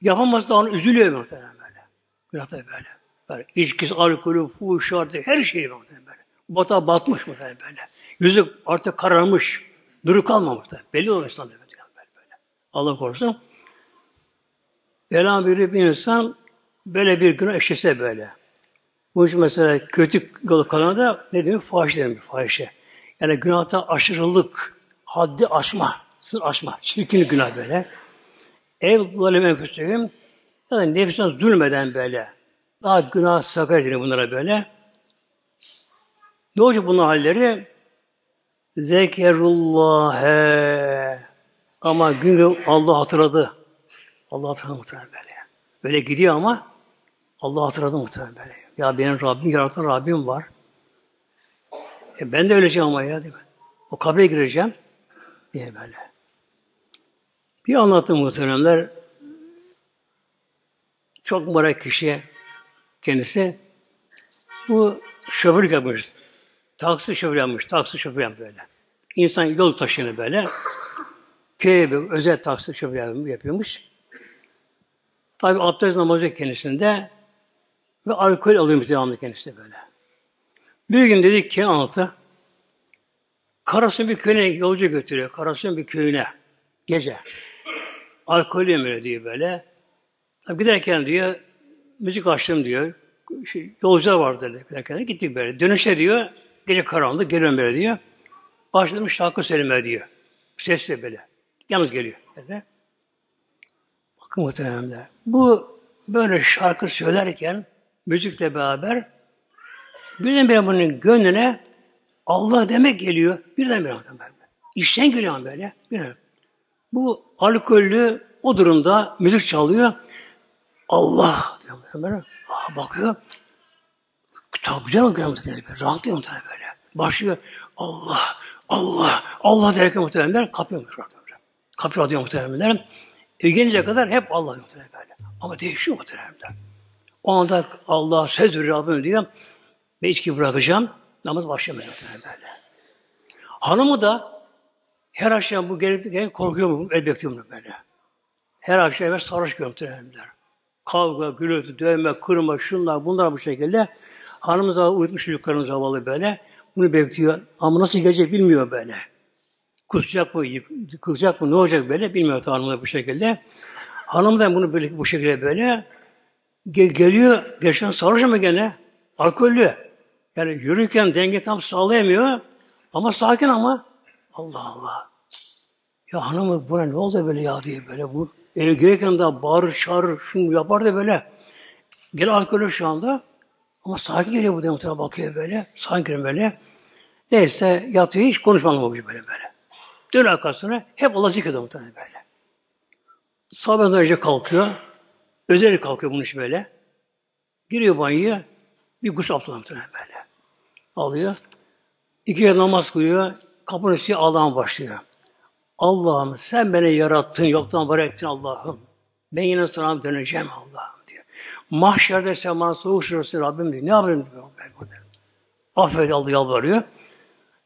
Yapamaz da onu üzülüyor muhtemelen böyle. Günah da böyle. böyle. İçkisi, alkolü, fuhuşardı, her şey muhtemelen böyle. Bata batmış muhtemelen böyle. Yüzü artık kararmış. Duru kalmamış da. Belli olur insan böyle. böyle. Allah korusun. Vela bir insan böyle bir günah eşese böyle. Bu için mesela kötü yolu kalana da ne demek? Fahiş demek, fahişe. Yani günahta aşırılık, haddi aşma, sınır aşma, çirkin günah böyle. Ev zalim enfüsühüm ya da nefsine zulmeden böyle. Daha günah sakar edilir bunlara böyle. Ne olacak bunun halleri? Zekerullâhe ama gün gün Allah hatırladı. Allah hatırladı muhtemelen böyle. Böyle gidiyor ama Allah hatırladı muhtemelen böyle. Ya benim Rabbim yaratan Rabbim var. E ben de öleceğim ama ya değil mi? O kabre gireceğim diye böyle. Bir anlattım muhteremler. Çok mübarek kişi kendisi. Bu şoförlük yapmış. Taksi şoför yapmış. Taksi şoför yapmış böyle. İnsan yol taşını böyle. Köye bir özel taksi şoför yapıyormuş. Tabi abdest namazı kendisinde ve alkol alıyormuş devamlı kendisi böyle. Bir gün dedik ki anlatı Karasın bir köyüne yolcu götürüyor. Karasın bir köyüne. Gece. Alkol yemiyor diyor böyle. Giderken diyor, müzik açtım diyor. Yolcular vardı dedi. Giderken gittik böyle. Dönüşte diyor, gece karanlık, geliyorum böyle diyor. Başladım şarkı söylemeye diyor. Ses de böyle. Yalnız geliyor. Böyle. Bakın muhtemelen. Bu böyle şarkı söylerken müzikle beraber birdenbire bunun gönlüne Allah demek geliyor. Birdenbire muhtemelen. İşten geliyor böyle. Birdenbire. Bu alkollü o durumda müzik çalıyor. Allah diyor böyle. Aa, bakıyor. Çok güzel okuyor muhtemelen. Rahatlıyor muhtemelen böyle. Başlıyor. Allah, Allah, Allah derken muhtemelen kapıyormuş. Kapıyor diyor muhtemelen. E gelince kadar hep Allah muhtemelen böyle. Ama değişiyor muhtemelen. O anda Allah söz veriyor Rabbim diyor. Ve içki bırakacağım. Namaz başlamıyor böyle. Hanımı da her akşam bu gelip gelip korkuyor mu? El bekliyor mu böyle? Her akşam eve sarhoş gömtürenler. Kavga, gürültü, dövme, kırma, şunlar, bunlar bu şekilde. Hanımız uyutmuş çocuklarımız havalı böyle. Bunu bekliyor. Ama nasıl gelecek bilmiyor böyle. Kusacak mı, yıkılacak mı, ne olacak böyle bilmiyor hanımlar bu şekilde. Hanım da bunu böyle bu şekilde böyle gel, geliyor. Geçen sarhoş ama gene alkollü. Yani yürürken denge tam sağlayamıyor. Ama sakin ama Allah Allah. Ya hanımı buna ne oldu böyle ya diye böyle bu. Eli gereken daha bağırır çağırır şunu yapar da böyle. Gel alkolü şu anda. Ama sakin geliyor bu demuhtara bakıyor böyle. Sakin böyle. Neyse yatıyor hiç konuşmamış böyle böyle. Dön arkasına hep Allah zikrediyor muhtemelen böyle. Sabahdan önce kalkıyor. Özel kalkıyor bunun için böyle. Giriyor banyoya. Bir kuş abdülü muhtemelen böyle. Alıyor. İki kere namaz kılıyor. Kapının üstüne ağlamaya başlıyor. Allah'ım sen beni yarattın, yoktan var ettin Allah'ım. Ben yine sana döneceğim Allah'ım diyor. Mahşerde sen bana soğuk şurası Rabbim diyor. Ne yapayım diyor. Affet Allah yalvarıyor.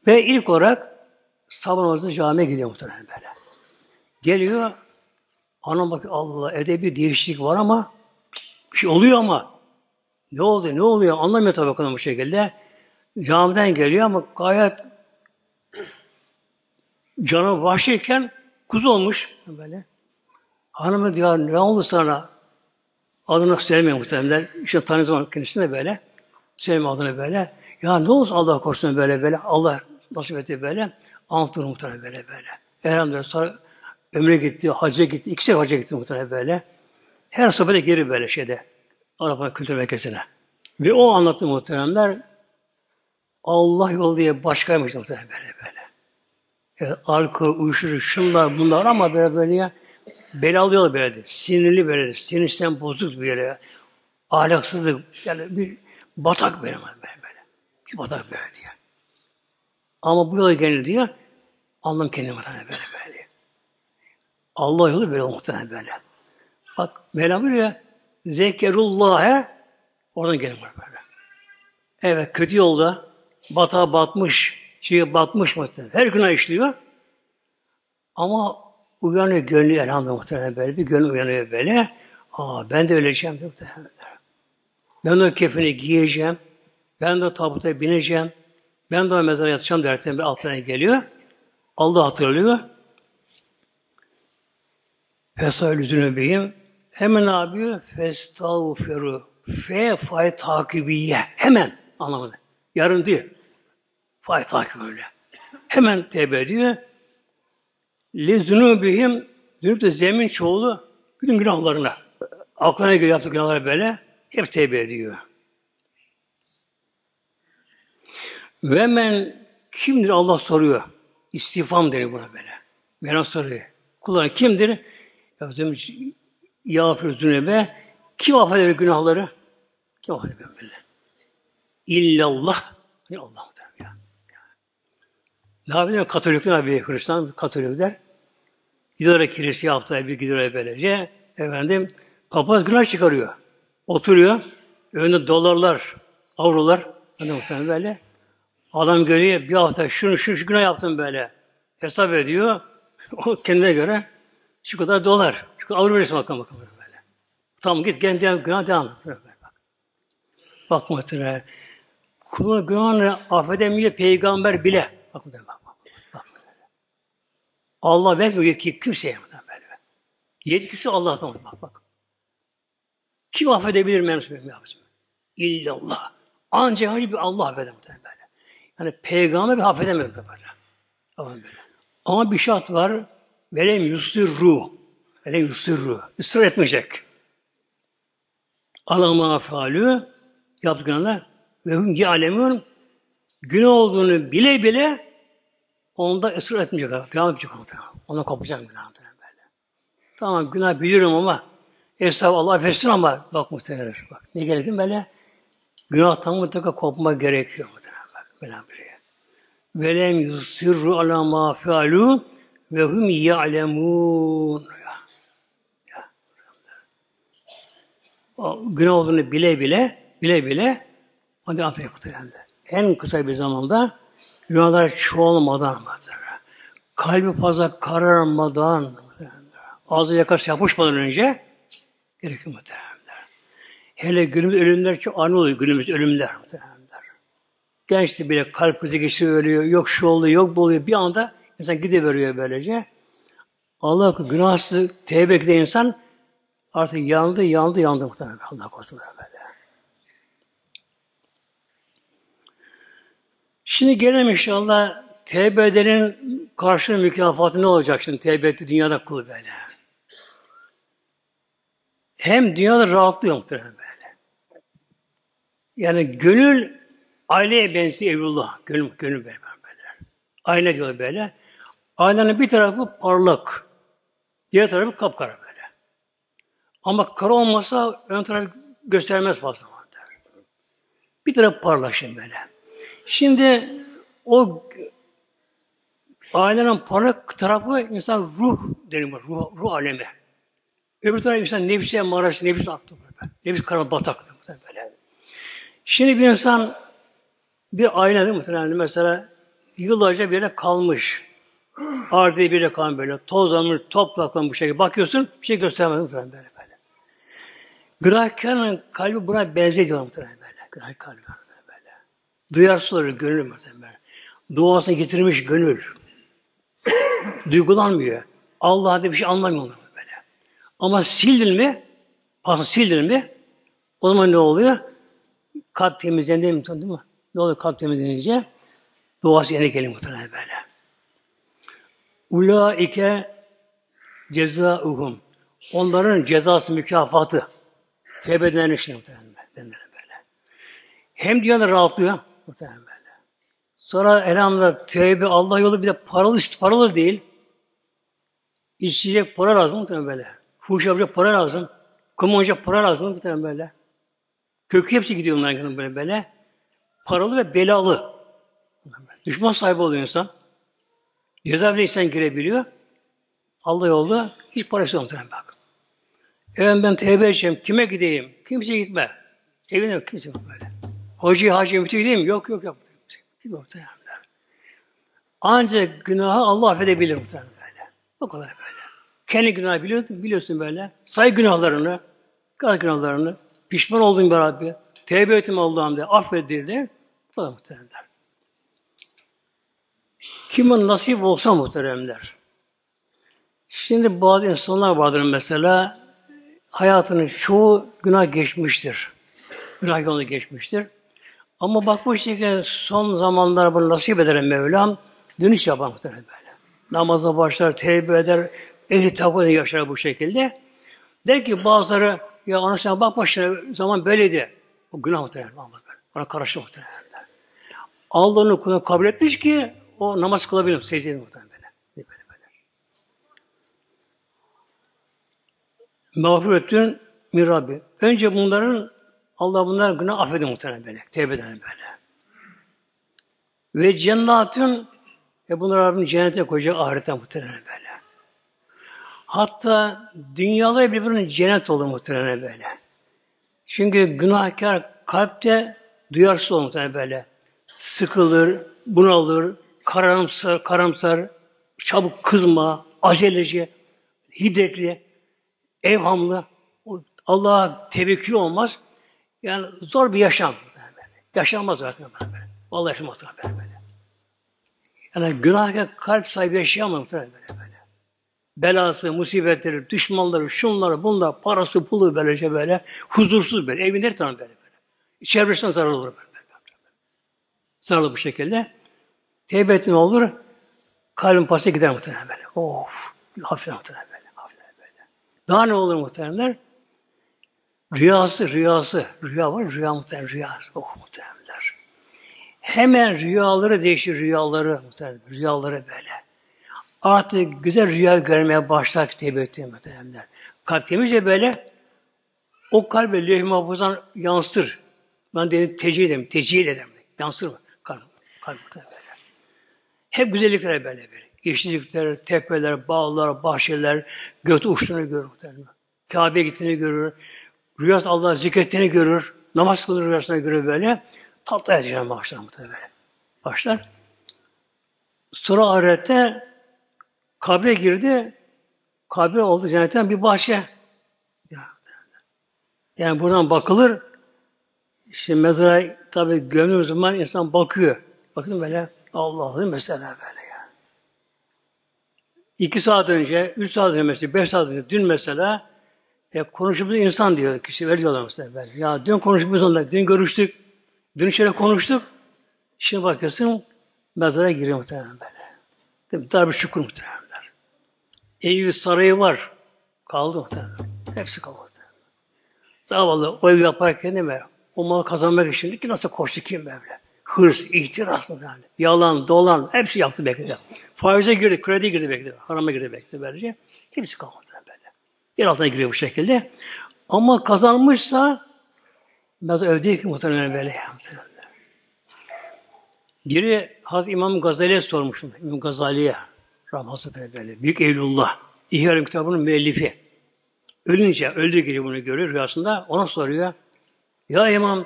Ve ilk olarak sabah namazında camiye gidiyor muhtemelen böyle. Geliyor, anam bakıyor Allah evde bir değişiklik var ama bir şey oluyor ama ne oldu, ne oluyor anlamıyor tabii kadın bu şekilde. Camiden geliyor ama gayet canı vahşiyken kuzu olmuş böyle. Hanımı diyor ne oldu sana? Adını söylemiyor muhtemelen. İşte tanıdım kendisine böyle. Söylemiyor adını böyle. Ya ne olsun Allah korusun böyle böyle. Allah nasip etti böyle. Anlatır muhtemelen böyle böyle. Elhamdülillah sonra ömre gitti, hacca gitti. İkisi hacca gitti muhtemelen böyle. Her sohbete geri böyle şeyde. Arap kültür merkezine. Ve o anlattı muhteremler Allah yolu diye başkaymış muhtemelen böyle böyle. Yani alkol, uyuşturucu, şunlar bunlar ama böyle böyle ya belalıyor böyledir. Sinirli böyledir. Sinirsen bozuk bir yere. Ahlaksızlık. Yani bir batak böyle böyle. böyle. Bir batak böyle diye. Ama bu yola gelir diye anlam kendine muhtemelen böyle böyle diye. Allah yolu böyle muhtemelen böyle. Bak Mevlam buyuruyor zekerullah'e oradan gelir böyle. Evet kötü yolda batağa batmış, şeye batmış muhtemelen. Her günah işliyor. Ama uyanıyor gönlü elhamdülillah muhtemelen böyle. Bir gönlü uyanıyor böyle. Aa ben de öleceğim muhtemelen. Ben de kefeni giyeceğim. Ben de tabuta bineceğim. Ben de o mezara yatacağım derken bir altına geliyor. Allah hatırlıyor. Fesal yüzünü beyim. Hemen ne yapıyor? Festağfiru. Fe fay takibiye. Hemen anlamında. Yarın diyor. Fay takip öyle. Hemen tevbe ediyor. Li zunubihim zünub de zemin çoğulu bütün günahlarına. Aklına göre yaptığı günahları böyle hep tevbe ediyor. Ve men kimdir Allah soruyor. İstifam deniyor buna böyle. Bana soruyor. Kullar kimdir? Ya yağfir zünebe kim affeder günahları? Kim affeder böyle? İllallah. Allah Ne yapıyor? Katolikler bir Hristiyan Katolikler gidiyor kiliseye haftaya bir gidiyor böylece. Efendim papaz günah çıkarıyor. Oturuyor. Önünde dolarlar, avrolar. Hani muhtemelen böyle. Adam görüyor bir hafta şunu şu, şu günah yaptım böyle. Hesap ediyor. o kendine göre şu kadar dolar. Şu kadar avro verirsin bakalım bakalım böyle. Tamam git gel günah devam. Bak, bak muhtemelen. Kulun günahını affedemiyor peygamber bile. Bak muhtemelen bak. bak, bak. Allah vermiyor ki kimseye muhtemelen böyle. Yetkisi Allah'tan bak bak. Kim affedebilir yapacağım? İllallah. Ancak bir Allah affeder muhtemelen böyle. Yani peygamber bir affedemez böyle. Ama böyle. Ama bir şart var. Velem yusirru. Velem yusirru. Israr etmeyecek. Alama faalü yaptıklarına ve hum ya'lemun günah olduğunu bile bile onda ısrar etmeyecek. Devam edecek muhtemelen. Ona kopacak böyle. Tamam günah biliyorum ama Estağfurullah affetsin ama bak muhtemelen bak. Ne gerekli böyle günahtan mutlaka kopma gerekiyor muhtemelen bak. Böyle bir şey. Velem yusirru ala ma fealu ve hum ya'lemun. Ya. O günah olduğunu bile bile bile bile onu affediyor muhtemelen. En kısa bir zamanda günahlar çoğalmadan muhtemelen. Kalbi fazla kararmadan ağzı yakası yapışmadan önce gerekiyor muhtemelenler. Hele günümüz ölümler çok ani oluyor günümüz ölümler muhtemelenler. Gençti bile kalp krizi geçiyor ölüyor, yok şu oluyor, yok bu oluyor. Bir anda insan gidiveriyor böylece. Allah günahsız tevbe insan artık yandı, yandı, yandı muhtemelen. Allah korusun böyle. Şimdi gelelim inşallah tevbe edenin karşılığı mükafatı ne olacak şimdi tevbe etti dünyada kul böyle. Hem dünyada rahatlıyor muhtemelen böyle. Yani gönül aileye benziyor evlullah. Gönül, gönül böyle. böyle. Aile diyor böyle. Ailenin bir tarafı parlak. Diğer tarafı kapkara böyle. Ama kara olmasa ön tarafı göstermez fazla. Bir taraf parlak şimdi böyle. Şimdi o ailenin parlak tarafı insan ruh deniyor. Ruh, ruh alemi. Öbür tarafı insan nefse maraş, nefis aktı böyle. Nefis karanlık batak böyle. Şimdi bir insan bir aile muhtemelen mesela yıllarca bir yere kalmış. Ardı bir yere kalmış böyle. Tozlanmış, topraklanmış bu şekilde. Bakıyorsun bir şey göstermez muhtemelen böyle böyle. Günahkarın kalbi buna benziyor muhtemelen böyle. Günah kalbi böyle. Duyarsız olur gönül muhtemelen böyle. Duasını getirmiş gönül. Duygulanmıyor. Allah'a bir şey anlamıyor böyle. Ama sildin mi, pası sildin mi, o zaman ne oluyor? Kalp temizlendi mi? Değil mi? Ne oluyor kalp temizlenince? Duası yerine geliyor muhtemelen böyle. Ulaike cezauhum. Onların cezası, mükafatı. Tevbe edilen için muhtemelen böyle. Hem dünyada rahatlıyor muhtemelen böyle. Sonra elhamdülillah tevbe Allah yolu bir de paralı, paralı değil. İçecek para lazım muhtemelen böyle. Fuhuş yapacak para lazım. Kum olacak para lazım muhtemelen böyle. Kökü hepsi gidiyor bunların böyle böyle. Paralı ve belalı. Düşman sahibi oluyor insan. Cezaevine insan girebiliyor. Allah yolda hiç parası yok bak. Evet ben tevbe edeceğim. Kime gideyim? Kimse gitme. Evine yok. Kimse yok böyle. Hocayı hacıya mütü gideyim Yok yok yok. Yok Ancak günahı Allah affedebilir muhtemelen böyle. O kadar böyle. Kendi günahı biliyorsun, biliyorsun böyle. Say günahlarını, kaç günahlarını. Pişman oldun be Rabbi. Tevbe ettim Allah'ım de. Affedildi. Bu da muhteremler. Kimin nasip olsa muhteremler. Şimdi bazı insanlar vardır mesela hayatının çoğu günah geçmiştir. Günah yolunu geçmiştir. Ama bakmış ki son zamanlar bunu nasip eder Mevlam dönüş yapar muhtemelen böyle. Namaza başlar, tevbe eder, ehli takvayla yaşar bu şekilde. Der ki bazıları ya anasına bak başına zaman böyleydi. O günah muhtemelen. Ona karşı muhtemelen. Allah'ın kulunu kabul etmiş ki o namaz kılabilir. Secde muhtemelen böyle. Böyle böyle. Mağfiretün mirabbi. Önce bunların Allah bunların günah affedin muhtemelen böyle. Tevbe eden böyle. Ve cennetin ve bunlar Rabbim cennete koyacak ahirete muhtemelen böyle. Hatta dünyalar birbirinin cennet olur muhtemelen böyle. Çünkü günahkar kalpte duyarsız olur muhtemelen böyle. Sıkılır, bunalır, karamsar, karamsar, çabuk kızma, aceleci, hiddetli, evhamlı, Allah'a tevekkül olmaz. Yani zor bir yaşam. Böyle. Yaşanmaz zaten böyle. Vallahi yaşamaz böyle. Yani günahkar kalp sahibi yaşayamaz böyle böyle belası, musibetleri, düşmanları, şunları, bunlar, parası, pulu böylece böyle, huzursuz böyle, evinde her böyle böyle. Çevresinden zarar olur böyle. böyle. Zararlı bu şekilde. Tevbe etme olur, kalbin pası gider muhtemelen böyle. Of, hafif muhtemelen böyle, hafif böyle. Daha ne olur muhtemelenler? Rüyası, rüyası. Rüya var, rüya muhtemelen, rüya. Oh muhtemelenler. Hemen rüyaları değişir, rüyaları muhtemelen, rüyaları böyle. Artık güzel rüya görmeye başlar tevbe ettiğim muhtemelenler. Kalp temizce böyle o kalbe levh-i mahfuzdan yansır. Ben dedim tecil ederim, tecil ederim. Yansır mı? Kalp, kalp böyle. Hep güzellikler böyle bir. Yeşillikler, tepeler, bağlar, bahçeler, göt uçtuğunu görür muhtemelen. Kabe'ye gittiğini görür. Rüyası Allah'ı zikrettiğini görür. Namaz kılır rüyasına göre böyle. Tatlı edeceğim başlar muhtemelen. Başlar. Sonra ahirette Kabre girdi. Kabre oldu cennetten bir bahçe. Yani buradan bakılır. İşte mezara tabi gömdüğü zaman insan bakıyor. Bakın böyle Allah'ın mesela böyle ya. İki saat önce, üç saat önce mesela, beş saat önce, dün mesela e, konuşup insan diyor kişi, veriyorlar mesela böyle. Ya dün konuşup onunla, dün görüştük, dün şöyle konuştuk. Şimdi bakıyorsun mezara giriyor muhtemelen böyle. Değil mi? Darbe şükür muhtemelen. Evi sarayı var. Kaldı muhtemelen. Hepsi kaldı muhtemelen. Zavallı o ev yaparken değil mi? O malı kazanmak için ki nasıl koştu kim böyle? Hırs, ihtiras mı yani? Yalan, dolan, hepsi yaptı belki de. Faize girdi, kredi girdi belki de. Harama girdi belki de. Hepsi böyle. Yer altına giriyor bu şekilde. Ama kazanmışsa biraz övdü ki muhtemelen böyle muhtemelen. Biri Hazreti İmam Gazali'ye sormuştum. İmam Gazali'ye. Rabbim Hazretleri böyle. Büyük Eylullah. İhya kitabının müellifi. Ölünce, öldüğü gibi bunu görüyor rüyasında. Ona soruyor. Ya imam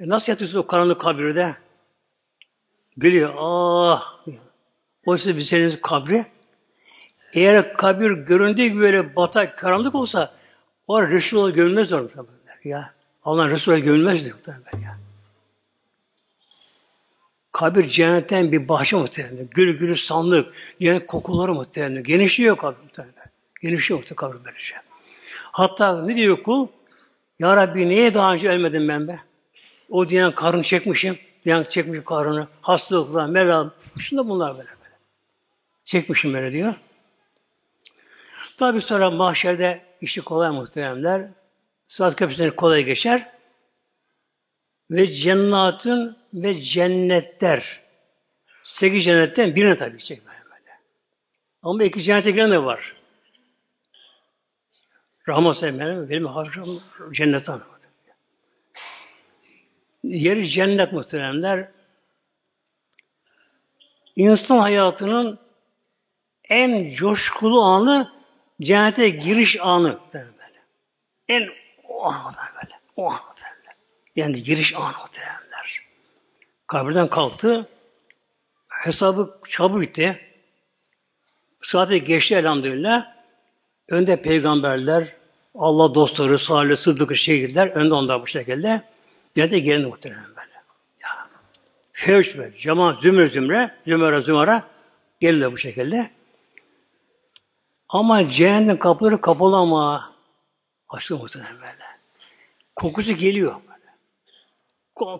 nasıl yatıyorsun o karanlık kabirde? Gülüyor. Ah! Oysa bir senin kabri. Eğer kabir göründüğü gibi böyle batak, karanlık olsa o Resulullah görünmez orada. Ya. Allah Resulullah görünmezdi muhtemelen ya. Kabir cennetten bir bahçe muhtemelen. Gül gülü sandık, cennet kokuları muhtemelen. Genişliyor kabir muhtemelen. Genişliyor muhtemelen kabir böylece. Hatta ne diyor kul? Ya Rabbi niye daha önce ölmedim ben be? O diyen karın çekmişim. Diyen çekmiş karını. Hastalıklar, meral. Şunda bunlar böyle böyle. Çekmişim böyle diyor. Tabi sonra mahşerde işi kolay muhteremler. Sırat köprüsünden kolay geçer. Ve cennatın ve cennetler. Sekiz cennetten birine tabi gidecek böyle. Ama iki cennete giren de var. Rahmet benim, benim harcam cennet anlamadı. Yeri cennet muhteremler. İnsan hayatının en coşkulu anı cennete giriş anı böyle. En o an böyle. O an böyle. Yani giriş anı muhteremler. Kabirden kalktı. Hesabı çabuk bitti. Saate geçti elhamdülillah. Önde peygamberler, Allah dostları, salih, sıddık şehirler, önde onlar bu şekilde. Cennete gelin muhtemelen böyle. Ya. Fevç böyle, cemaat zümre zümre, zümre zümre gelirler bu şekilde. Ama cehennem kapıları kapalı ama açılıyor muhtemelen böyle. Kokusu geliyor böyle.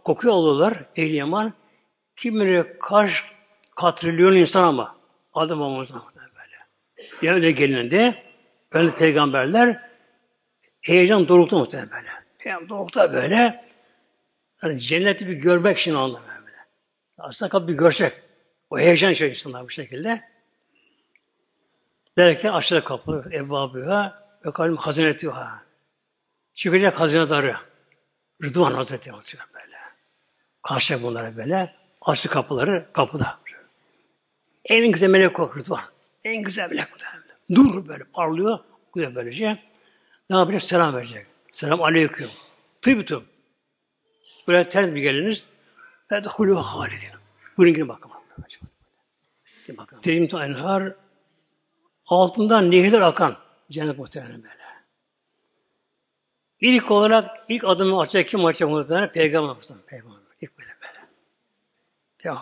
Kokuyu alıyorlar ehl yaman. Kim bilir kaç katrilyon insan ama adam olmazsa böyle. Yani öyle gelinde ben peygamberler heyecan dorukta muhtemelen böyle. Heyecan dorukta böyle yani cenneti bir görmek için anlamıyor böyle. Aslında kapı bir görsek. O heyecan içerisinde bu şekilde. Derken aşağıda kapı, evvabıya ve kalbim hazineti ha. Çıkacak hazinedarı. Rıdvan Hazreti olacak böyle. Karşıya bunlara böyle. Açtı kapıları kapıda. En güzel melek o Rıdvan. En güzel melek bu Dur böyle parlıyor. Güzel böylece. Ne yapacak? Selam verecek. Selam aleyküm. Tıbıtım. Böyle ters bir geliniz. Fedhulû halidin. Buyurun girin. Girin bakın. Tecim enhar altından nehirler akan cennet muhtemelen böyle. İlk olarak ilk adımı atacak kim atacak muhtemelen? Peygamber muhtemelen. Peygamber. İlk böyle böyle.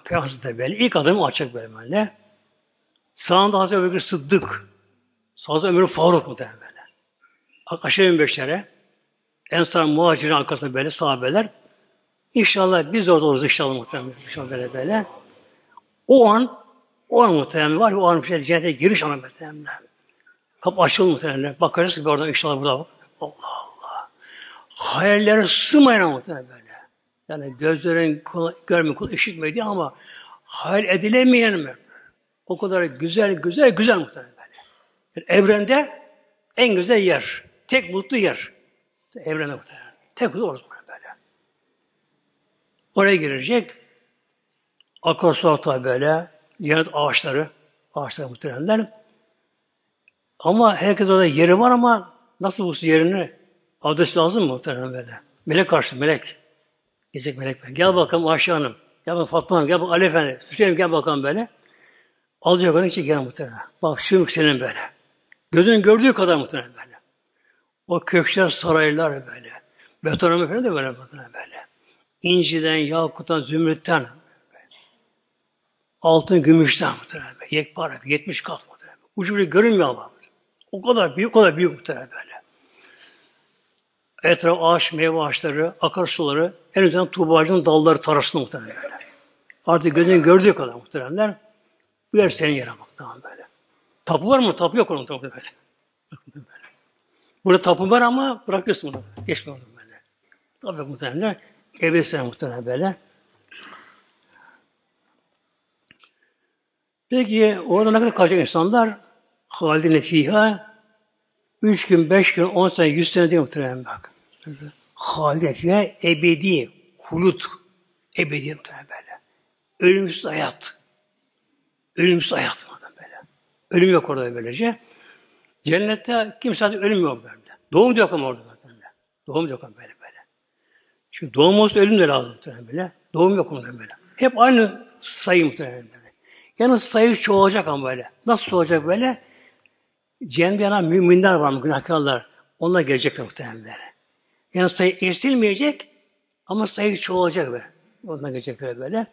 Peygamber, da böyle. İlk adımı atacak böyle böyle. Sağında Hazreti Öbekir Sıddık. Sağda Ömür Faruk muhtemelen böyle. Aşağı beşlere. Ensar muhacirin arkasında böyle sahabeler. İnşallah biz orada oluruz inşallah muhtemelen. İnşallah böyle böyle. O an o an muhtemelen var. O an şey cennete giriş anı muhtemelen. Kapı açılır muhtemelen. Bakarız ki oradan inşallah burada bak. Allah Allah. Hayallere sığmayan muhtemelen böyle. Yani gözlerin görme, kul işitmedi ama hayal edilemeyen mi? O kadar güzel, güzel, güzel muhtemelen böyle. Yani evrende en güzel yer. Tek mutlu yer. Evrende muhtemelen. Tek mutlu orası böyle. Oraya girecek. Akarsu böyle. Cennet ağaçları. Ağaçları muhtemelenler. Ama herkes orada yeri var ama nasıl bulsun yerini? Adres lazım mı muhtemelen böyle? Melek karşı melek. Gelecek melek böyle. Gel bakalım Ayşe Hanım. Gel bakalım Fatma Hanım. Gel bakalım Ali Efendi. Hüseyin gel bakalım böyle. Alacak onun için gel muhtemelen. Bak şu senin böyle. Gözün gördüğü kadar muhtemelen böyle. O köşkler, saraylar böyle. Betonarme falan da böyle muhtemelen böyle. İnciden, yakuttan, zümrütten. Altın, gümüşten muhtemelen. Yekpare, 70 kat muhtemelen. Ucu bile görünmüyor ama. O kadar büyük, o kadar büyük muhtemelen böyle. Etraf ağaç, meyve ağaçları, akarsuları, en azından tuğba ağacının dalları tarafında muhtemelen. Artık gözün gördüğü kadar muhteremler. Bu yer senin yere bak tamam böyle. Tapu var mı? Tapu yok onun tapu böyle. Burada tapu var ama bırakıyorsun bunu. Geçme onu böyle. Tabi muhtemelen evde sen muhtemelen böyle. Peki orada ne kadar kalacak insanlar? Halidine fiha üç gün, beş gün, on sene, yüz sene diye muhtemelen bak. Halidine fiha ebedi, hulut, ebedi muhtemelen böyle. Ölümsüz hayat. Ölümsüz hayat böyle. Ölüm yok orada böylece. Cennette kimse ölüm yok böyle. Doğum yok ama orada böyle. Doğum yok ama böyle böyle. Çünkü doğum olsa ölüm de lazım böyle. Doğum yok orada böyle. Hep aynı sayı muhtemelen. Yani sayı çoğalacak ama böyle. Nasıl çoğalacak böyle? Cehennemde yanan müminler var mı, günahkarlar. Onlar gelecekler muhtemelen böyle. Yani sayı eksilmeyecek ama sayı çoğalacak böyle. Onlar gelecekler böyle.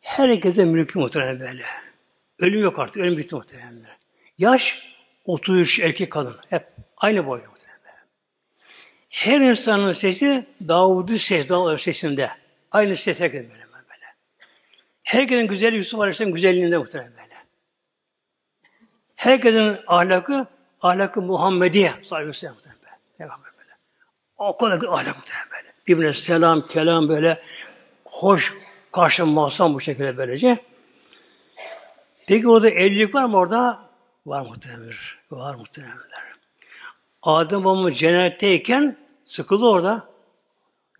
Herkese mülkü muhtemelen böyle. Ölüm yok artık. Ölüm bitti muhtemelen. Yaş 33 erkek kadın. Hep aynı boyda muhtemelen. Her insanın sesi Davud'un ses, Davud sesinde. Aynı ses herkes böyle. Herkesin güzeli Yusuf Aleyhisselam güzelliğinde muhtemelen böyle. Herkesin ahlakı ahlakı Muhammediye sallallahu aleyhi ve sellem böyle. O kadar ahlak muhtemelen böyle. Birbirine selam, kelam böyle hoş karşılanmazsan bu şekilde böylece. Peki orada evlilik var mı orada? Var muhtemelen. Var muhtemelenler. Adem babamı cennetteyken sıkıldı orada.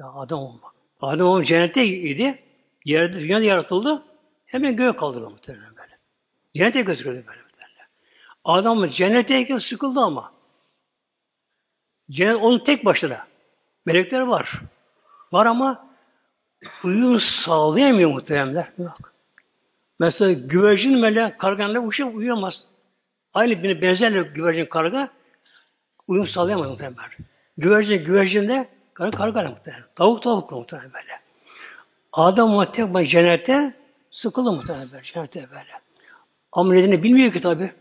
Ya Adem babam. Adem babam cennetteydi. Yerde, dünyada yaratıldı. Hemen göğe kaldırdı muhtemelen böyle. Cennete götürüldü böyle muhtemelen. Adam cennetteyken sıkıldı ama. Cennet onun tek başına. Melekler var. Var ama uyum sağlayamıyor muhtemelen. Yok. Mesela güvercin mele karganla uçup uyuyamaz. Aynı bir benzerle güvercin karga uyum sağlayamaz muhtemelen. Güvercin güvercinde karga karga muhtemelen. Tavuk tavuk muhtemelen böyle. Adam tek başına cennette sıkıldı muhtemelen böyle, cennette böyle. Ama nedeni bilmiyor ki tabi.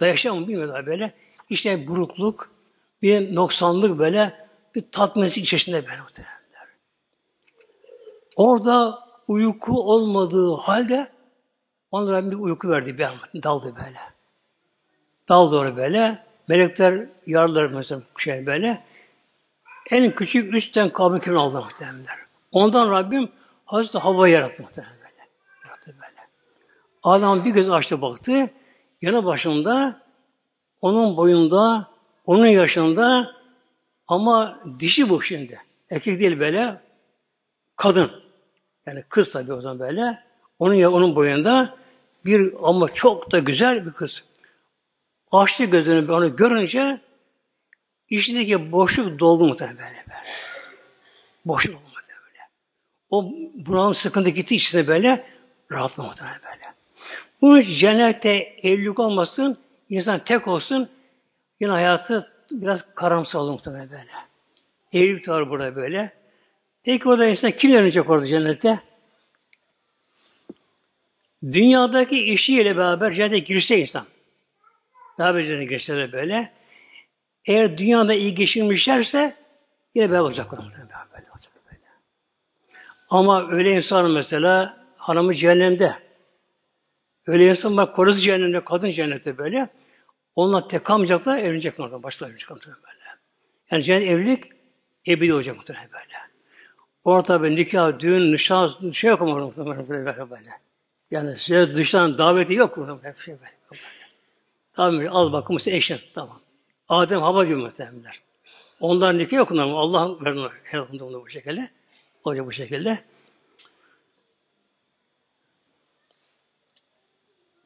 Da yaşamı bilmiyor tabi böyle. İşte burukluk, bir noksanlık böyle, bir tatminsizlik içerisinde böyle muhtemelen. Orada uyku olmadığı halde onlara bir uyku verdi bir an. Daldı böyle. Daldı oraya böyle. Melekler yardılar mesela şey böyle. En küçük üstten kabul aldı muhtemelenler. Ondan Rabbim Hazreti Havva yarattı böyle. Yarattı böyle. Adam bir göz açtı baktı. Yanı başında onun boyunda, onun yaşında ama dişi bu şimdi. Erkek değil böyle. Kadın. Yani kız tabii o zaman böyle. Onun ya onun boyunda bir ama çok da güzel bir kız. Açtı gözünü onu görünce içindeki boşluk doldu muhtemelen böyle. böyle. Boşluk. O buranın sıkıntı gitti içine böyle rahatladı muhtemelen böyle. Bu cennette evlilik olmasın, insan tek olsun, yine hayatı biraz karamsar olur muhtemelen böyle. Evlilik var burada böyle. Peki orada insan kim öğrenecek orada cennette? Dünyadaki işiyle beraber cennete girse insan. Beraber cennete girse de böyle. Eğer dünyada iyi geçirmişlerse yine beraber olacak olacak böyle. Ama öyle insan mesela hanımı cehennemde. Öyle insan bak korusu cehennemde, kadın cennette böyle. Onunla tek kalmayacaklar, evlenecekler oradan. Başlar evlenecek böyle. Yani cennet evlilik ebedi olacak muhtemelen böyle. Orada bir nikah, düğün, nişan, şey yok ama böyle. böyle. Yani size dıştan daveti yok mu? Hep şey böyle. Tabii al bakın size eşin. Tamam. Adem hava gibi muhtemelenler. Ondan nikah yok ama Allah verdi her bu şekilde. Olacak bu şekilde.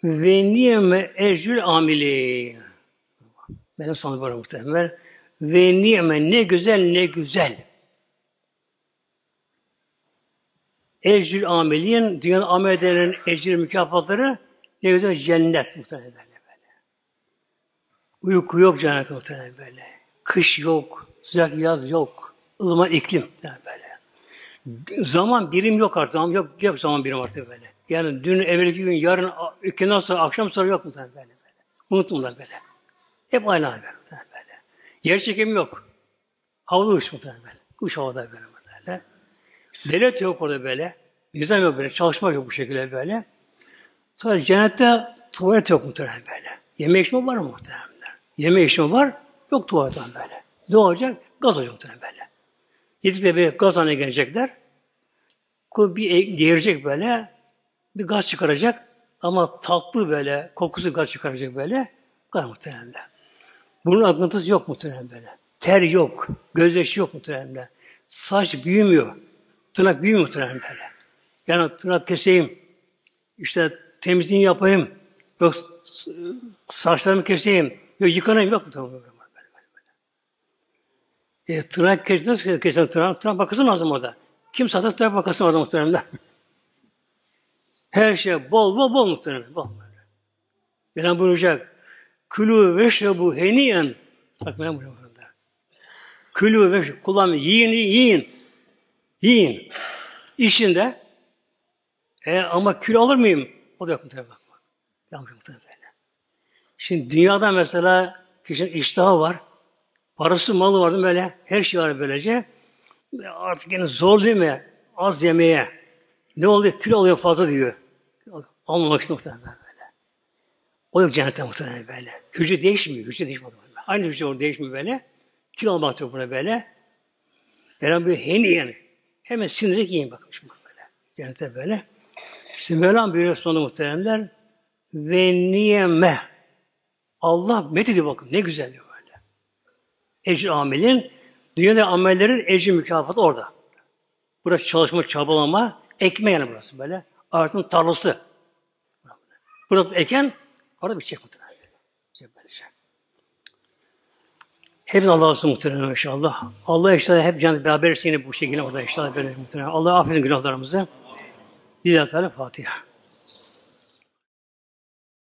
Ve niyeme ecrül amili. Benim sana böyle muhtemelen. Ve niyeme ne güzel ne güzel. Ecrül ameliyin, dünyanın amel edenlerin ecri mükafatları ne güzel cennet muhtemelen böyle. Uyku yok cennet muhtemelen böyle. Kış yok, sıcak yaz yok, ılıman iklim yani böyle. Zaman birim yok artık, zaman yok, yok zaman birim artık böyle. Yani dün, evvelki gün, yarın, ikinden sonra, akşam sonra yok muhtemelen böyle. böyle. Unuttumlar böyle. Hep aynı hal böyle. böyle. Yer çekimi yok. Havada uç muhtemelen böyle. Uç havada böyle. böyle. Devlet yok orada böyle. Nizam yok böyle. Çalışma yok bu şekilde böyle. Sonra cennette tuvalet yok muhtemelen böyle. Yeme içme var mı muhtemelen? Yeme içme var. Yok tuvaletten böyle. Ne olacak? Gaz olacak muhtemelen böyle. Yedikle böyle gaz haline gelecekler. Kul bir e, geğirecek böyle. Bir gaz çıkaracak. Ama tatlı böyle, kokusu gaz çıkaracak böyle. Gaz muhtemelen. Bunun akıntısı yok muhtemelen böyle. Ter yok. Gözyaşı yok muhtemelen. Saç büyümüyor. Tırnak büyümüyor muhtemelen böyle. Yani tırnak keseyim, işte temizliğini yapayım, yok saçlarımı keseyim, yok yıkanayım, yok mu? E, tırnak kes, nasıl kesin tırnak? Tırnak bakasın lazım orada. Kim satar tırnak bakasın orada muhtemelen. Her şey bol bol bol muhtemelen. Bol. Mevlam buyuracak. Külü ve şebu heniyen. Bak Mevlam buyuruyor burada. Külü ve şebu. Kullan yiyin, yiyin. Yiyin. İçinde. E, ama kül alır mıyım? O da yok muhtemelen. Yanlış muhtemelen. Şimdi dünyada mesela kişinin iştahı var. Parası malı var böyle. Her şey var böylece. Artık yine zor değil mi? Az yemeye. Ne oluyor? Kül alıyor fazla diyor. Almamak için muhtemelen böyle. O yok cennette muhtemelen böyle. Hücre değişmiyor. Hücre değişmiyor. Aynı hücre orada değişmiyor böyle. Kül almak yok buna böyle. Veren bir heniyen. Hemen sinirlik yiyin bakın böyle. Cennette böyle. İşte Mevlam buyuruyor sonunda muhteremler. Ve niyeme. Allah methediyor bakın. Ne güzel diyor. Ecr amelin. Dünyada amellerin ecri mükafatı orada. Burası çalışma, çabalama, ekme yani burası böyle. Artın tarlası. Burada eken, orada bir çek muhtemelen. Böylece. Hep Allah olsun muhtemelen inşallah. Allah inşallah hep canlı beraber bu şekilde orada inşallah böyle muhtemelen. Allah affedin günahlarımızı. Lillahi Teala Fatiha.